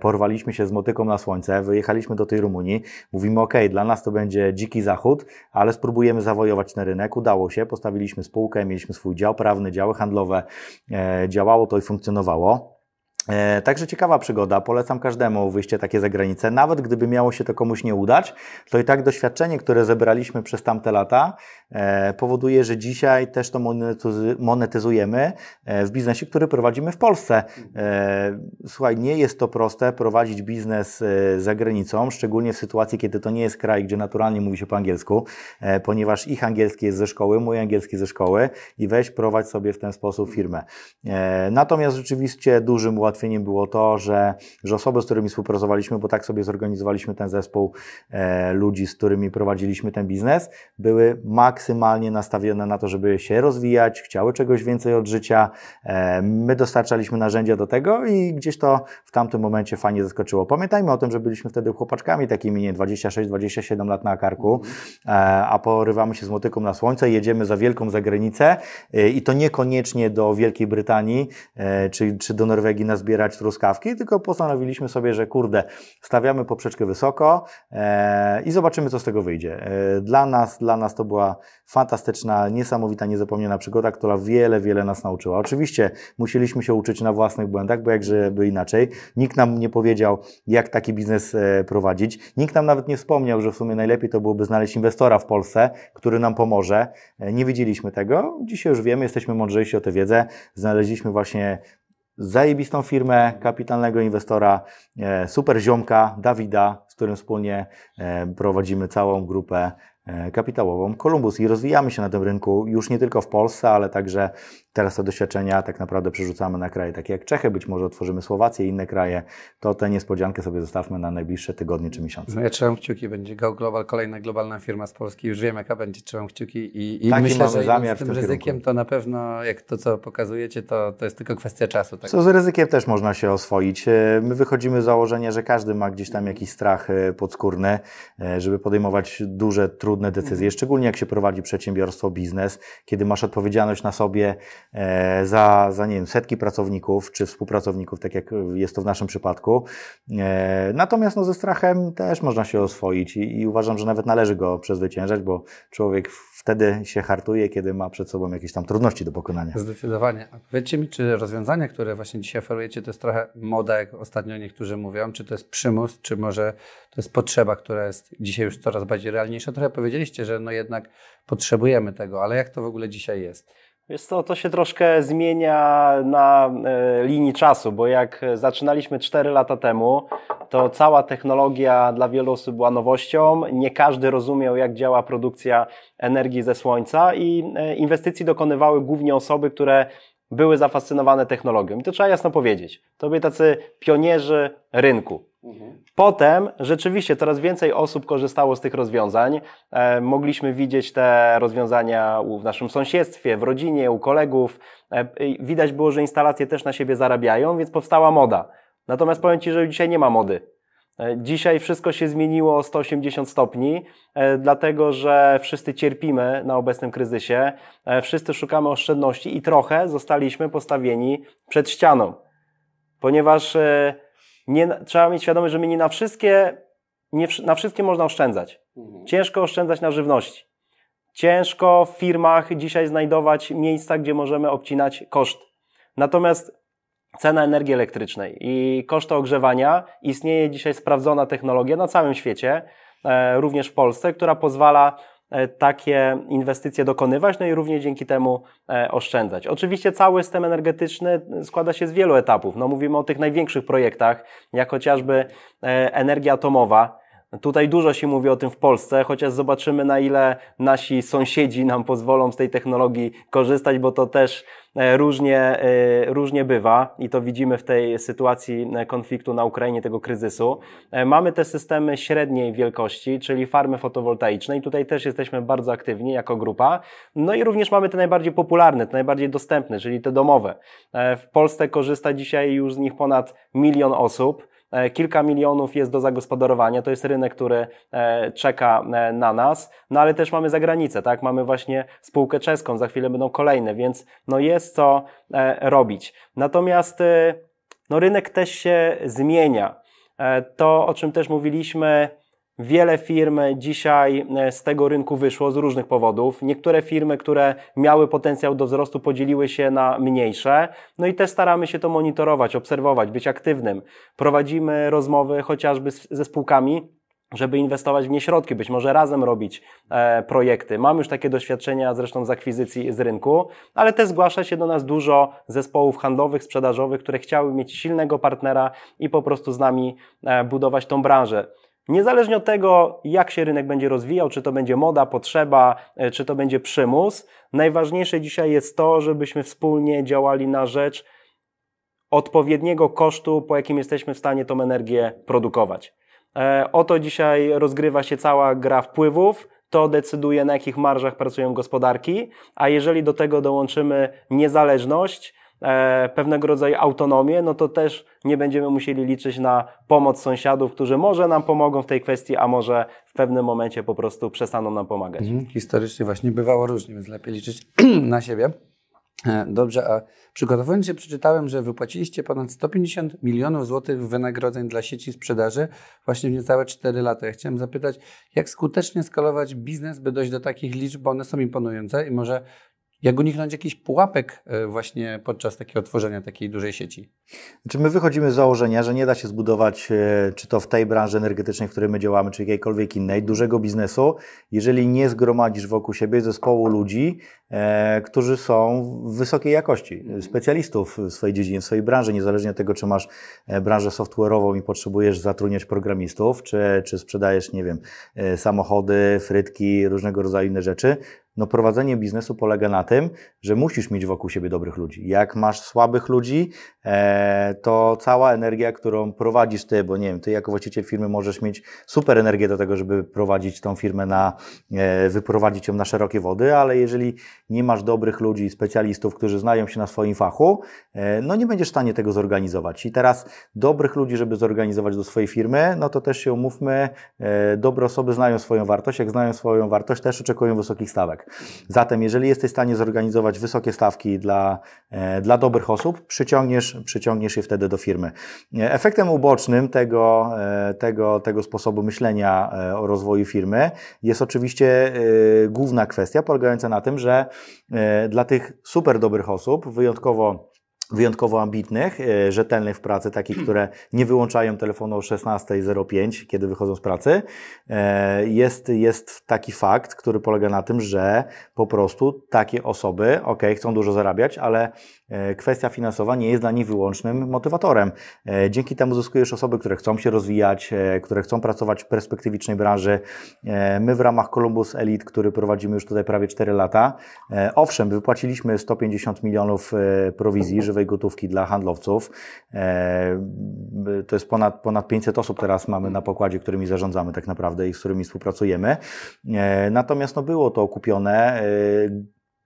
C: porwaliśmy się z motyką na słońce, wyjechaliśmy do tej Rumunii, mówimy ok, dla nas to będzie dziki zachód, ale spróbujemy zawojować ten rynek. Udało się, postawiliśmy spółkę, mieliśmy swój dział prawny, działy handlowe, e, działało to i funkcjonowało. E, także ciekawa przygoda, polecam każdemu wyjście takie za granicę. Nawet gdyby miało się to komuś nie udać, to i tak doświadczenie, które zebraliśmy przez tamte lata, e, powoduje, że dzisiaj też to monetyzujemy e, w biznesie, który prowadzimy w Polsce. Słuchaj, nie jest to proste prowadzić biznes za granicą, szczególnie w sytuacji, kiedy to nie jest kraj, gdzie naturalnie mówi się po angielsku, ponieważ ich angielski jest ze szkoły, mój angielski ze szkoły i weź prowadź sobie w ten sposób firmę. Natomiast rzeczywiście dużym ułatwieniem było to, że, że osoby, z którymi współpracowaliśmy, bo tak sobie zorganizowaliśmy ten zespół e, ludzi, z którymi prowadziliśmy ten biznes, były maksymalnie nastawione na to, żeby się rozwijać, chciały czegoś więcej od życia. E, my dostarczaliśmy narzędzia do tego i gdzieś to w tamtym momencie fajnie zaskoczyło. Pamiętajmy o tym, że byliśmy wtedy chłopaczkami takimi, nie 26-27 lat na karku, e, a porywamy się z motyką na słońce, jedziemy za wielką zagranicę e, i to niekoniecznie do Wielkiej Brytanii e, czy, czy do Norwegii na zbierać truskawki, tylko postanowiliśmy sobie, że kurde, stawiamy poprzeczkę wysoko e, i zobaczymy, co z tego wyjdzie. E, dla nas, dla nas to była fantastyczna, niesamowita, niezapomniana przygoda, która wiele, wiele nas nauczyła. Oczywiście musieliśmy się uczyć na własnych błędach, bo jakżeby inaczej. Nikt nam nie powiedział, jak taki biznes e, prowadzić. Nikt nam nawet nie wspomniał, że w sumie najlepiej to byłoby znaleźć inwestora w Polsce, który nam pomoże. E, nie wiedzieliśmy tego. Dzisiaj już wiemy, jesteśmy mądrzejsi o tę wiedzę. Znaleźliśmy właśnie zajebistą firmę, kapitalnego inwestora, e, super ziomka, Dawida, z którym wspólnie e, prowadzimy całą grupę E, kapitałową Columbus. I rozwijamy się na tym rynku już nie tylko w Polsce, ale także teraz te doświadczenia tak naprawdę przerzucamy na kraje takie jak Czechy, być może otworzymy Słowację i inne kraje, to tę niespodziankę sobie zostawmy na najbliższe tygodnie czy miesiące.
B: No ja trzymam kciuki, będzie Go Global, kolejna globalna firma z Polski, już wiem jaka będzie, trzymam kciuki i, i myślę, że zamiar z tym, tym ryzykiem kierunku. to na pewno, jak to co pokazujecie, to, to jest tylko kwestia czasu. Tak?
C: Co z ryzykiem też można się oswoić. E, my wychodzimy z założenia, że każdy ma gdzieś tam jakiś strach e, podskórny, żeby podejmować duże, trudne decyzje, mhm. szczególnie jak się prowadzi przedsiębiorstwo, biznes, kiedy masz odpowiedzialność na sobie e, za, za nie wiem, setki pracowników czy współpracowników, tak jak jest to w naszym przypadku. E, natomiast no, ze strachem też można się oswoić i, i uważam, że nawet należy go przezwyciężać, bo człowiek wtedy się hartuje, kiedy ma przed sobą jakieś tam trudności do pokonania.
B: Zdecydowanie. A powiedzcie mi, czy rozwiązania, które właśnie dzisiaj oferujecie, to jest trochę moda, jak ostatnio niektórzy mówią, czy to jest przymus, czy może to jest potrzeba, która jest dzisiaj już coraz bardziej realniejsza? Trochę powiedzieliście, że no jednak potrzebujemy tego, ale jak to w ogóle dzisiaj jest?
A: Jest to, to się troszkę zmienia na e, linii czasu, bo jak zaczynaliśmy 4 lata temu, to cała technologia dla wielu osób była nowością. Nie każdy rozumiał, jak działa produkcja energii ze słońca i e, inwestycji dokonywały głównie osoby, które były zafascynowane technologią. I to trzeba jasno powiedzieć. To byli tacy pionierzy rynku. Potem rzeczywiście coraz więcej osób korzystało z tych rozwiązań. E, mogliśmy widzieć te rozwiązania w naszym sąsiedztwie, w rodzinie, u kolegów. E, widać było, że instalacje też na siebie zarabiają, więc powstała moda. Natomiast powiem Ci, że dzisiaj nie ma mody. E, dzisiaj wszystko się zmieniło o 180 stopni, e, dlatego że wszyscy cierpimy na obecnym kryzysie, e, wszyscy szukamy oszczędności i trochę zostaliśmy postawieni przed ścianą. Ponieważ nie, trzeba mieć świadomość, że my nie na wszystkie, nie na wszystkie można oszczędzać. Mhm. Ciężko oszczędzać na żywności. Ciężko w firmach dzisiaj znajdować miejsca, gdzie możemy obcinać koszt. Natomiast cena energii elektrycznej i koszty ogrzewania, istnieje dzisiaj sprawdzona technologia na całym świecie, e, również w Polsce, która pozwala e, takie inwestycje dokonywać, no i również dzięki temu e, oszczędzać. Oczywiście cały system energetyczny składa się z wielu etapów. No mówimy o tych największych projektach, jak chociażby energia atomowa, Tutaj dużo się mówi o tym w Polsce, chociaż zobaczymy na ile nasi sąsiedzi nam pozwolą z tej technologii korzystać, bo to też e, różnie, e, różnie bywa i to widzimy w tej sytuacji e, konfliktu na Ukrainie, tego kryzysu. Mamy te systemy średniej wielkości, czyli farmy fotowoltaiczne i tutaj też jesteśmy bardzo aktywni jako grupa. No i również mamy te najbardziej popularne, te najbardziej dostępne, czyli te domowe. W Polsce korzysta dzisiaj już z nich ponad milion osób. E, kilka milionów jest do zagospodarowania, to jest rynek, który e, czeka e, na nas, no ale też mamy zagranicę, tak? Mamy właśnie spółkę czeską, za chwilę będą kolejne, więc no jest co robić. Natomiast no rynek też się zmienia. To, o czym też mówiliśmy, Wiele firm dzisiaj e, z tego rynku wyszło z różnych powodów. Niektóre firmy, które miały potencjał do wzrostu, podzieliły się na mniejsze. No i też staramy się to monitorować, obserwować, być aktywnym. Prowadzimy rozmowy chociażby ze spółkami, żeby inwestować w nie środki, być może razem robić e, projekty. Mam już takie doświadczenia zresztą z akwizycji z rynku, ale też zgłasza się do nas dużo zespołów handlowych, sprzedażowych, które chciały mieć silnego partnera i po prostu z nami e, budować tą branżę. Niezależnie od tego, jak się rynek będzie rozwijał, czy to będzie moda, potrzeba, e, czy to będzie przymus, najważniejsze dzisiaj jest to, żebyśmy wspólnie działali na rzecz odpowiedniego kosztu, po jakim jesteśmy w stanie tą energię produkować. E, oto dzisiaj rozgrywa się cała gra wpływów. To decyduje, na jakich marżach pracują gospodarki, a jeżeli do tego dołączymy niezależność, pewnego rodzaju autonomię, no to też nie będziemy musieli liczyć na pomoc sąsiadów, którzy może nam pomogą w tej kwestii, a może w pewnym momencie po prostu przestaną nam pomagać. Mhm.
B: Historycznie właśnie bywało różnie, więc lepiej liczyć na siebie. E, dobrze, a przygotowując się przeczytałem, że wypłaciliście ponad 150 milionów złotych wynagrodzeń dla sieci sprzedaży właśnie w niecałe 4 lata. Ja chciałem zapytać, jak skutecznie skalować biznes, by dojść do takich liczb, bo one są imponujące i może jak uniknąć jakichś pułapek e, właśnie podczas takiego tworzenia takiej dużej sieci?
C: Znaczy my wychodzimy z założenia, że nie da się zbudować, e, czy to w tej branży energetycznej, w której my działamy, czy jakiejkolwiek innej, dużego biznesu, jeżeli nie zgromadzisz wokół siebie zespołu ludzi, e, którzy są wysokiej jakości, specjalistów w swojej dziedzinie, w swojej branży, niezależnie od tego, czy masz branżę software'ową i potrzebujesz zatrudniać programistów, czy, czy sprzedajesz, nie wiem, samochody, frytki, różnego rodzaju inne rzeczy, no prowadzenie biznesu polega na tym, że musisz mieć wokół siebie dobrych ludzi. Jak masz słabych ludzi, e, to cała energia, którą prowadzisz ty, bo nie wiem, ty jako właściciel firmy możesz mieć super energię do tego, żeby prowadzić tą firmę na, e, wyprowadzić ją na szerokie wody, ale jeżeli nie masz dobrych ludzi, specjalistów, którzy znają się na swoim fachu, e, no nie będziesz w stanie tego zorganizować. I teraz dobrych ludzi, żeby zorganizować do swojej firmy, no to też się umówmy, dobre osoby znają swoją wartość, jak znają swoją wartość, też oczekują wysokich stawek. Zatem, jeżeli jesteś w stanie zorganizować wysokie stawki dla, e, dla dobrych osób, przyciągniesz, przyciągniesz je wtedy do firmy. E, efektem ubocznym tego, e, tego, tego sposobu myślenia o rozwoju firmy jest oczywiście główna kwestia polegająca na tym, że dla tych super dobrych osób, wyjątkowo wyjątkowo ambitnych, e, rzetelnych w pracy, takich, które nie wyłączają telefonu o 16.05, kiedy wychodzą z pracy, e, jest, jest taki fakt, który polega na tym, że po prostu takie osoby, ok, chcą dużo zarabiać, ale kwestia finansowa nie jest dla nich wyłącznym motywatorem. E, dzięki temu zyskujesz osoby, które chcą się rozwijać, e, które chcą pracować w perspektywicznej branży. My w ramach Columbus Elite, który prowadzimy już tutaj prawie 4 lata, owszem, wypłaciliśmy 150 milionów prowizji żywej gotówki dla handlowców. To jest ponad, ponad 500 osób teraz mamy na pokładzie, którymi zarządzamy tak naprawdę i z którymi współpracujemy. Natomiast no, było to okupione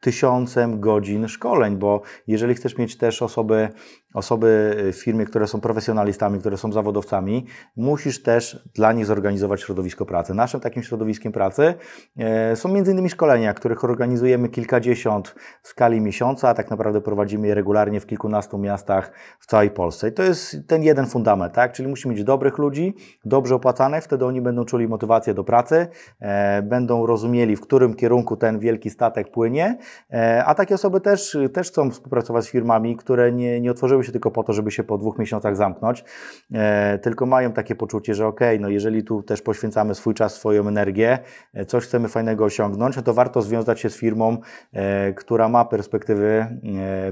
C: tysiącem godzin szkoleń, bo jeżeli chcesz mieć też osoby osoby w firmie, które są profesjonalistami, które są zawodowcami, musisz też dla nich zorganizować środowisko pracy. Naszym takim środowiskiem pracy e, są innymi szkolenia, których organizujemy kilkadziesiąt w skali miesiąca, a tak naprawdę prowadzimy je regularnie w kilkunastu miastach w całej Polsce. I to jest ten jeden fundament, tak? Czyli musimy mieć dobrych ludzi, dobrze opłacanych, wtedy oni będą czuli motywację do pracy, e, będą rozumieli, w którym kierunku ten wielki statek płynie, a takie osoby też, też chcą współpracować z firmami, które nie, nie otworzyły się tylko po to, żeby się po dwóch miesiącach zamknąć, e, tylko mają takie poczucie, że ok, no jeżeli tu też poświęcamy swój czas, swoją energię, e, coś chcemy fajnego osiągnąć, no to warto związać się z firmą, e, która ma perspektywy,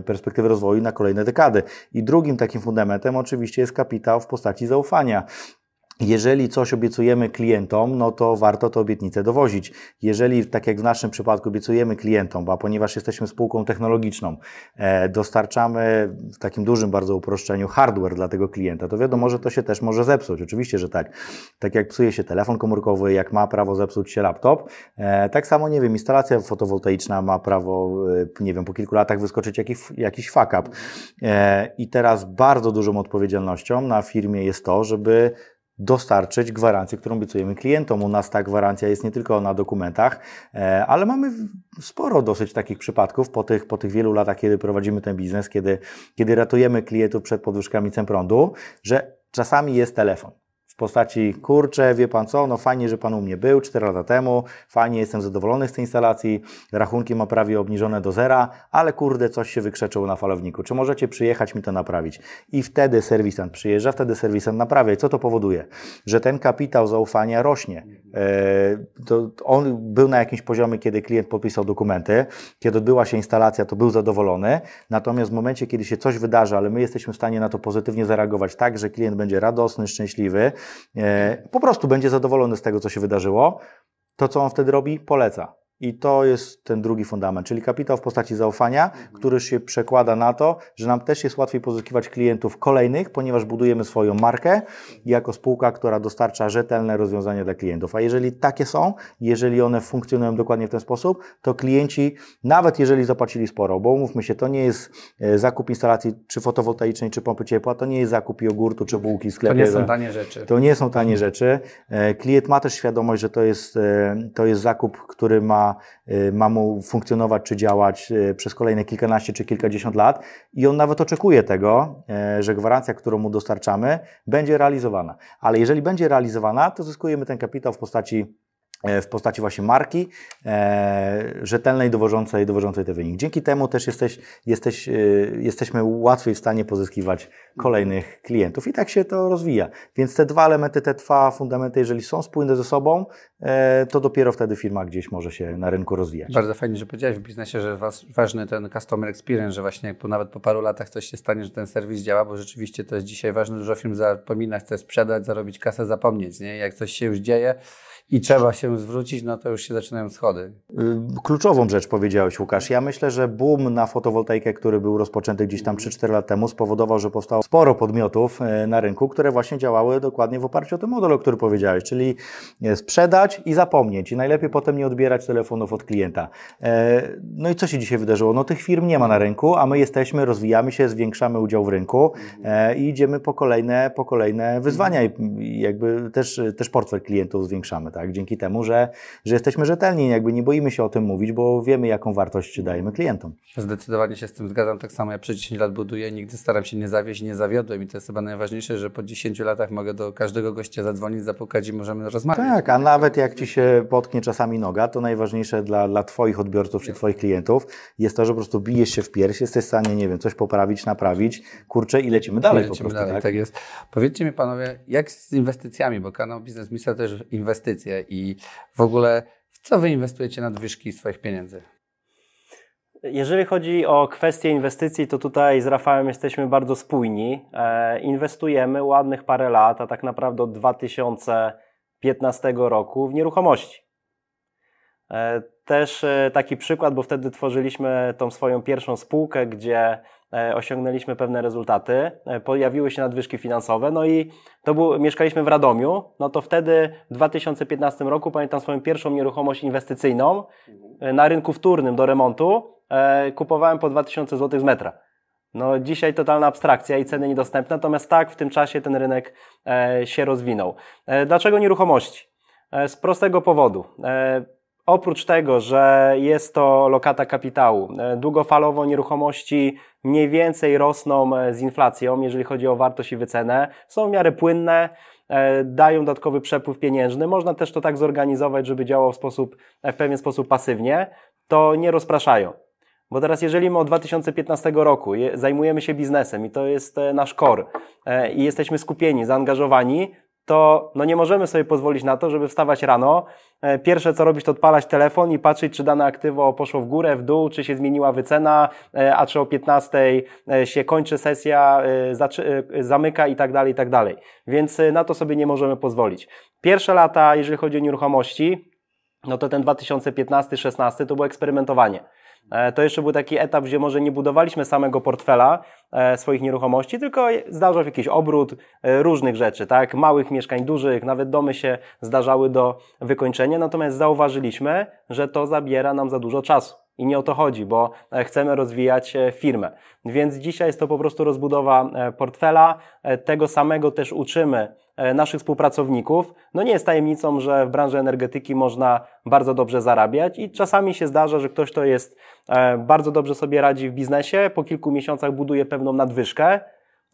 C: perspektywy rozwoju na kolejne dekady. I drugim takim fundamentem oczywiście jest kapitał w postaci zaufania. Jeżeli coś obiecujemy klientom, no to warto tę obietnicę dowozić. Jeżeli, tak jak w naszym przypadku, obiecujemy klientom, bo ponieważ jesteśmy spółką technologiczną, e, dostarczamy w takim dużym bardzo uproszczeniu hardware dla tego klienta, to wiadomo, że to się też może zepsuć. Oczywiście, że tak. Tak jak psuje się telefon komórkowy, jak ma prawo zepsuć się laptop, e, tak samo, nie wiem, instalacja fotowoltaiczna ma prawo, e, nie wiem, po kilku latach wyskoczyć jakiś, jakiś fuck up. I teraz bardzo dużą odpowiedzialnością na firmie jest to, żeby dostarczyć gwarancję, którą obiecujemy klientom. U nas ta gwarancja jest nie tylko na dokumentach, e, ale mamy sporo dosyć takich przypadków po tych, po tych wielu latach, kiedy prowadzimy ten biznes, kiedy, kiedy ratujemy klientów przed podwyżkami cen prądu, że czasami jest telefon w postaci, kurczę, wie Pan co, no fajnie, że Pan u mnie był 4 lata temu, fajnie, jestem zadowolony z tej instalacji, rachunki ma prawie obniżone do zera, ale kurde, coś się wykrzeczyło na falowniku. Czy możecie przyjechać mi to naprawić? I wtedy serwisant przyjeżdża, wtedy serwisant naprawia. I co to powoduje? Że ten kapitał zaufania rośnie. E, to on był na jakimś poziomie, kiedy klient podpisał dokumenty, kiedy odbyła się instalacja, to był zadowolony, natomiast w momencie, kiedy się coś wydarzy, ale my jesteśmy w stanie na to pozytywnie zareagować tak, że klient będzie radosny, szczęśliwy, po prostu będzie zadowolony z tego, co się wydarzyło, to co on wtedy robi? Poleca. I to jest ten drugi fundament, czyli kapitał w postaci zaufania, który się przekłada na to, że nam też jest łatwiej pozyskiwać klientów kolejnych, ponieważ budujemy swoją markę jako spółka, która dostarcza rzetelne rozwiązania dla klientów. A jeżeli takie są, jeżeli one funkcjonują dokładnie w ten sposób, to klienci, nawet jeżeli zapłacili sporo, bo umówmy się, to nie jest e, zakup instalacji czy fotowoltaicznej, czy pompy ciepła, to nie jest zakup jogurtu czy bułki w sklepie.
B: To nie są tanie rzeczy.
C: To nie są tanie rzeczy. E, klient ma też świadomość, że to jest, e, to jest zakup, który ma Y, ma, mu funkcjonować czy działać y, przez kolejne kilkanaście czy kilkadziesiąt lat i on nawet oczekuje tego, y, że gwarancja, którą mu dostarczamy, będzie realizowana. Ale jeżeli będzie realizowana, to zyskujemy ten kapitał w postaci w postaci właśnie marki e, rzetelnej, dowożącej, dowożącej te wyniki. Dzięki temu też jesteś, jesteś, e, jesteśmy łatwiej w stanie pozyskiwać kolejnych klientów i tak się to rozwija. Więc te dwa elementy, te dwa fundamenty, jeżeli są spójne ze sobą, e, to dopiero wtedy firma gdzieś może się na rynku rozwijać.
B: Bardzo fajnie, że powiedziałeś w biznesie, że was, ważny ten customer experience, że właśnie po, nawet po paru latach coś się stanie, że ten serwis działa, bo rzeczywiście to jest dzisiaj ważne. Dużo firm zapomina, chce sprzedać, zarobić kasę, zapomnieć. Nie? Jak coś się już dzieje, i trzeba się zwrócić, no to już się zaczynają schody.
C: Y, kluczową rzecz powiedziałeś, Łukasz. Ja myślę, że boom na fotowoltaikę, który był rozpoczęty gdzieś tam 3-4 lata temu, spowodował, że powstało sporo podmiotów y, na rynku, które właśnie działały dokładnie w oparciu o ten model, o którym powiedziałeś, czyli y, sprzedać i zapomnieć. I najlepiej potem nie odbierać telefonów od klienta. No i co się dzisiaj wydarzyło? No tych firm nie ma na rynku, a my jesteśmy, rozwijamy się, zwiększamy udział w rynku e, i idziemy po kolejne, po kolejne wyzwania i jakby też, też portfel klientów zwiększamy tak? Dzięki temu, że, że jesteśmy rzetelni, jakby nie boimy się o tym mówić, bo wiemy, jaką wartość dajemy klientom.
B: Zdecydowanie się z tym zgadzam. Tak samo ja przez 10 lat buduję, nigdy staram się nie zawieść, nie zawiodłem i to jest chyba najważniejsze, że po 10 latach mogę do każdego gościa zadzwonić, zapukać i możemy rozmawiać.
C: Tak, a nawet jak Ci się potknie czasami noga, to najważniejsze dla, dla Twoich odbiorców czy Twoich klientów jest to, że po prostu bijesz się w pierś, jesteś w stanie, nie wiem, coś poprawić, naprawić, kurczę i lecimy dalej lecimy po prostu. Dalej,
B: tak? tak jest. Powiedzcie mi Panowie, jak z inwestycjami, bo kanał Biznes Misja też inwestycje i w ogóle w co wy inwestujecie nadwyżki swoich pieniędzy?
A: Jeżeli chodzi o kwestie inwestycji, to tutaj z Rafałem jesteśmy bardzo spójni. E, inwestujemy ładnych parę lat, a tak naprawdę od 2015 roku w nieruchomości. E, też e, taki przykład, bo wtedy tworzyliśmy tą swoją pierwszą spółkę, gdzie osiągnęliśmy pewne rezultaty, e, pojawiły się nadwyżki finansowe, no i to był, mieszkaliśmy w Radomiu, no to wtedy w 2015 roku pamiętam swoją pierwszą nieruchomość inwestycyjną e, na rynku wtórnym do remontu, kupowałem po 2000 zł z metra. No dzisiaj totalna abstrakcja i ceny niedostępne, natomiast tak w tym czasie ten rynek się rozwinął. Dlaczego nieruchomości? Z prostego powodu. Oprócz tego, że jest to lokata kapitału, e, długofalowo nieruchomości mniej więcej rosną e, z inflacją, jeżeli chodzi o wartość i wycenę, są w miarę płynne, e, dają dodatkowy przepływ pieniężny. Można też to tak zorganizować, żeby działał w, sposób, w pewien sposób pasywnie, to nie rozpraszają. Bo teraz, jeżeli my od 2015 roku zajmujemy się biznesem i to jest nasz core i jesteśmy skupieni, zaangażowani, to no nie możemy sobie pozwolić na to, żeby wstawać rano, e, pierwsze co robić to odpalać telefon i patrzeć, czy dane aktywo poszło w górę, w dół, czy się zmieniła wycena, e, a czy o 15 e, się kończy sesja, zamyka i tak dalej, i tak dalej. Więc na to sobie nie możemy pozwolić. Pierwsze lata, jeżeli chodzi o nieruchomości, no to ten 2015-16 to było eksperymentowanie. E, to jeszcze był taki etap, gdzie może nie budowaliśmy samego portfela e, swoich nieruchomości, tylko zdarzał się jakiś obrót e, różnych rzeczy, tak? Małych mieszkań, dużych, nawet domy się zdarzały do wykończenia, natomiast zauważyliśmy, że to zabiera nam za dużo czasu. I nie o to chodzi, bo chcemy rozwijać firmę. Więc dzisiaj jest to po prostu rozbudowa portfela. Tego samego też uczymy E, naszych współpracowników. No nie jest tajemnicą, że w branży energetyki można bardzo dobrze zarabiać i czasami się zdarza, że ktoś, kto jest e, bardzo dobrze sobie radzi w biznesie, po kilku miesiącach buduje pewną nadwyżkę,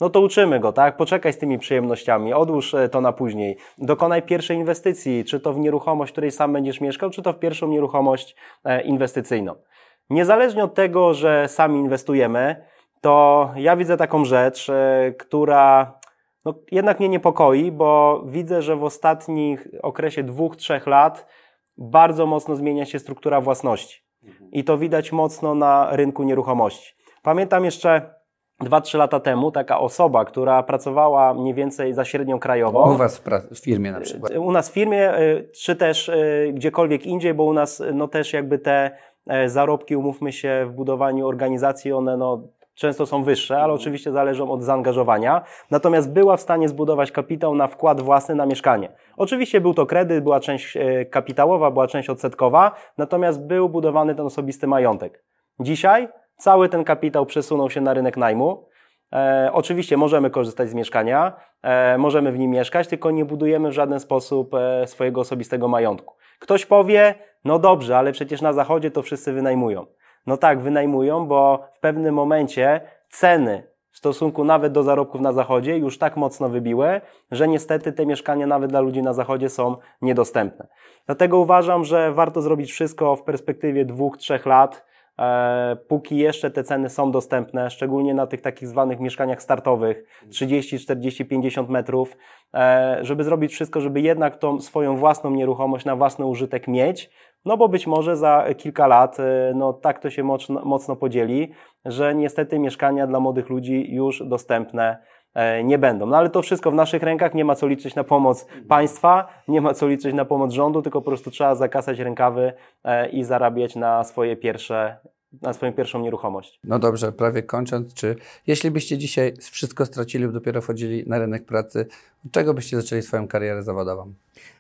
A: no to uczymy go, tak? Poczekaj z tymi przyjemnościami, odłóż e, to na później. Dokonaj pierwszej inwestycji, czy to w nieruchomość, w której sam będziesz mieszkał, czy to w pierwszą nieruchomość inwestycyjną. Niezależnie od tego, że sami inwestujemy, to ja widzę taką rzecz, która no, jednak mnie niepokoi, bo widzę, że w ostatnich okresie dwóch, trzech lat bardzo mocno zmienia się struktura własności. I to widać mocno na rynku nieruchomości. Pamiętam jeszcze 2-3 lata temu taka osoba, która pracowała mniej więcej za średnią krajową.
B: U Was w firmie na przykład.
A: U nas w firmie, y, czy też y, gdziekolwiek indziej, bo u nas no też jakby te e, zarobki, umówmy się, w budowaniu organizacji, one no często są wyższe, ale mhm. oczywiście zależą od zaangażowania. Natomiast była w stanie zbudować kapitał na wkład własny na mieszkanie. Oczywiście był to kredyt, była część e, kapitałowa, była część odsetkowa, natomiast był budowany ten osobisty majątek. Dzisiaj cały ten kapitał przesunął się na rynek najmu. E, oczywiście możemy korzystać z mieszkania, e, możemy w nim mieszkać, tylko nie budujemy w żaden sposób e, swojego osobistego majątku. Ktoś powie, no dobrze, ale przecież na zachodzie to wszyscy wynajmują. No tak, wynajmują, bo w pewnym momencie ceny w stosunku nawet do zarobków na zachodzie już tak mocno wybiły, że niestety te mieszkania nawet dla ludzi na zachodzie są niedostępne. Dlatego uważam, że warto zrobić wszystko w perspektywie dwóch, trzech lat, póki jeszcze te ceny są dostępne, szczególnie na tych takich zwanych mieszkaniach startowych, 30, 40, 50 metrów, e, żeby zrobić wszystko, żeby jednak tą swoją własną nieruchomość na własny użytek mieć, no bo być może za kilka lat, e, no tak to się mocno, mocno podzieli, że niestety mieszkania dla młodych ludzi już dostępne e, nie będą. No ale to wszystko w naszych rękach, nie ma co liczyć na pomoc państwa, nie ma co liczyć na pomoc rządu, tylko po prostu trzeba zakasać rękawy e, i zarabiać na swoje pierwsze na swoją pierwszą nieruchomość.
B: No dobrze, prawie kończąc, czy jeśli byście dzisiaj wszystko stracili dopiero wchodzili na rynek pracy, czego byście zaczęli swoją karierę zawodową?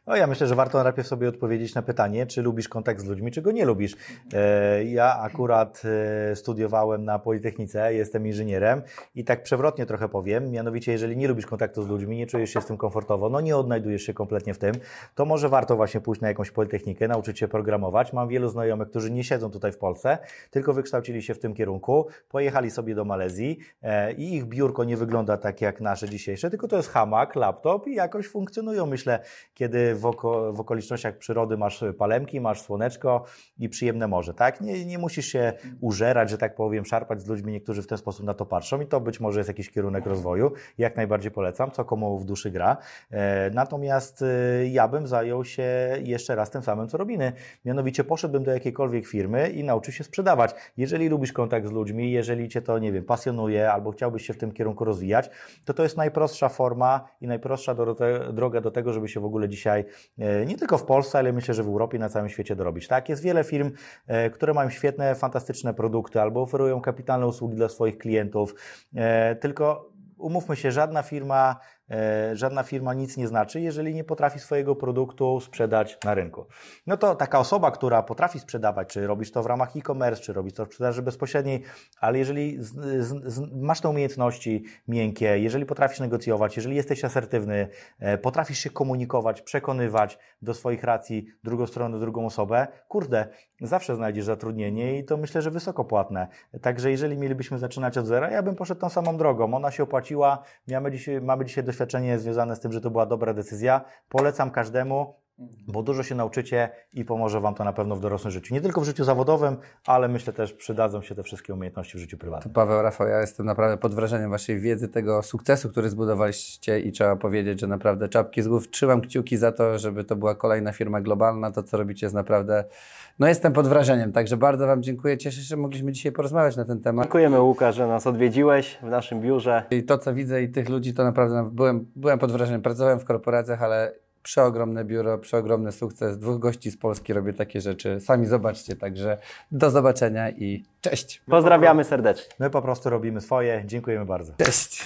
C: No ja myślę, że warto najpierw sobie odpowiedzieć na pytanie, czy lubisz kontakt z ludźmi, czy go nie lubisz. E, ja akurat e, studiowałem na Politechnice, jestem inżynierem i tak przewrotnie trochę powiem, mianowicie jeżeli nie lubisz kontaktu z ludźmi, nie czujesz się z tym komfortowo, no nie odnajdujesz się kompletnie w tym, to może warto właśnie pójść na jakąś Politechnikę, nauczyć się programować. Mam wielu znajomych, którzy nie siedzą tutaj w Polsce, tylko wykształcili się w tym kierunku, pojechali sobie do Malezji e, i ich biurko nie wygląda tak jak nasze dzisiejsze, tylko to jest hamak, laptop i jakoś funkcjonują, myślę, kiedy w, oko, w okolicznościach przyrody masz palemki, masz słoneczko i przyjemne morze, tak? Nie, nie musisz się użerać, że tak powiem, szarpać z ludźmi, niektórzy w ten sposób na to patrzą i to być może jest jakiś kierunek rozwoju, jak najbardziej polecam, co komu w duszy gra. E, natomiast e, ja bym zajął się jeszcze raz tym samym, co robimy. Mianowicie poszedłbym do jakiejkolwiek firmy i nauczył się sprzedawać. Jeżeli lubisz kontakt z ludźmi, jeżeli Cię to, nie wiem, pasjonuje albo chciałbyś się w tym kierunku rozwijać, to to jest najprostsza forma i najprostsza droga do tego, żeby się w ogóle dzisiaj nie tylko w Polsce, ale myślę, że w Europie i na całym świecie dorobić. Tak, jest wiele firm, e, które mają świetne, fantastyczne produkty albo oferują kapitalne usługi dla swoich klientów, e, tylko umówmy się, żadna firma E, żadna firma nic nie znaczy, jeżeli nie potrafi swojego produktu sprzedać na rynku. No to taka osoba, która potrafi sprzedawać, czy robisz to w ramach e-commerce, czy robisz to w sprzedaży bezpośredniej, ale jeżeli z, z, z, masz te umiejętności miękkie, jeżeli potrafisz negocjować, jeżeli jesteś asertywny, e, potrafisz się komunikować, przekonywać do swoich racji drugą stronę, drugą osobę, kurde, zawsze znajdziesz zatrudnienie i to myślę, że wysoko płatne. Także jeżeli mielibyśmy zaczynać od zera, ja bym poszedł tą samą drogą. Ona się opłaciła, mamy dzisiaj, mamy dzisiaj doświadczenie związane z tym, że to była dobra decyzja. Polecam każdemu, bo dużo się nauczycie i pomoże Wam to na pewno w dorosłym życiu. Nie tylko w życiu zawodowym, ale myślę też przydadzą się te wszystkie umiejętności w życiu prywatnym.
B: Paweł, Rafał, ja jestem naprawdę pod wrażeniem Waszej wiedzy, tego sukcesu, który zbudowaliście i trzeba powiedzieć, że naprawdę czapki z głów. Trzymam kciuki za to, żeby to była kolejna firma globalna. To, co robicie jest naprawdę... No jestem pod wrażeniem, także bardzo Wam dziękuję. Cieszę się, że mogliśmy dzisiaj porozmawiać na ten temat.
A: Dziękujemy Łukasz, że nas odwiedziłeś w naszym biurze.
B: I to, co widzę i tych ludzi, to naprawdę byłem, byłem pod wrażeniem. Pracowałem w korporacjach, ale przeogromne biuro, przeogromny sukces. Dwóch gości z Polski robię takie rzeczy. Sami zobaczcie, także do zobaczenia i cześć.
A: Pozdrawiamy serdecznie.
C: My po prostu robimy swoje. Dziękujemy bardzo.
B: Cześć.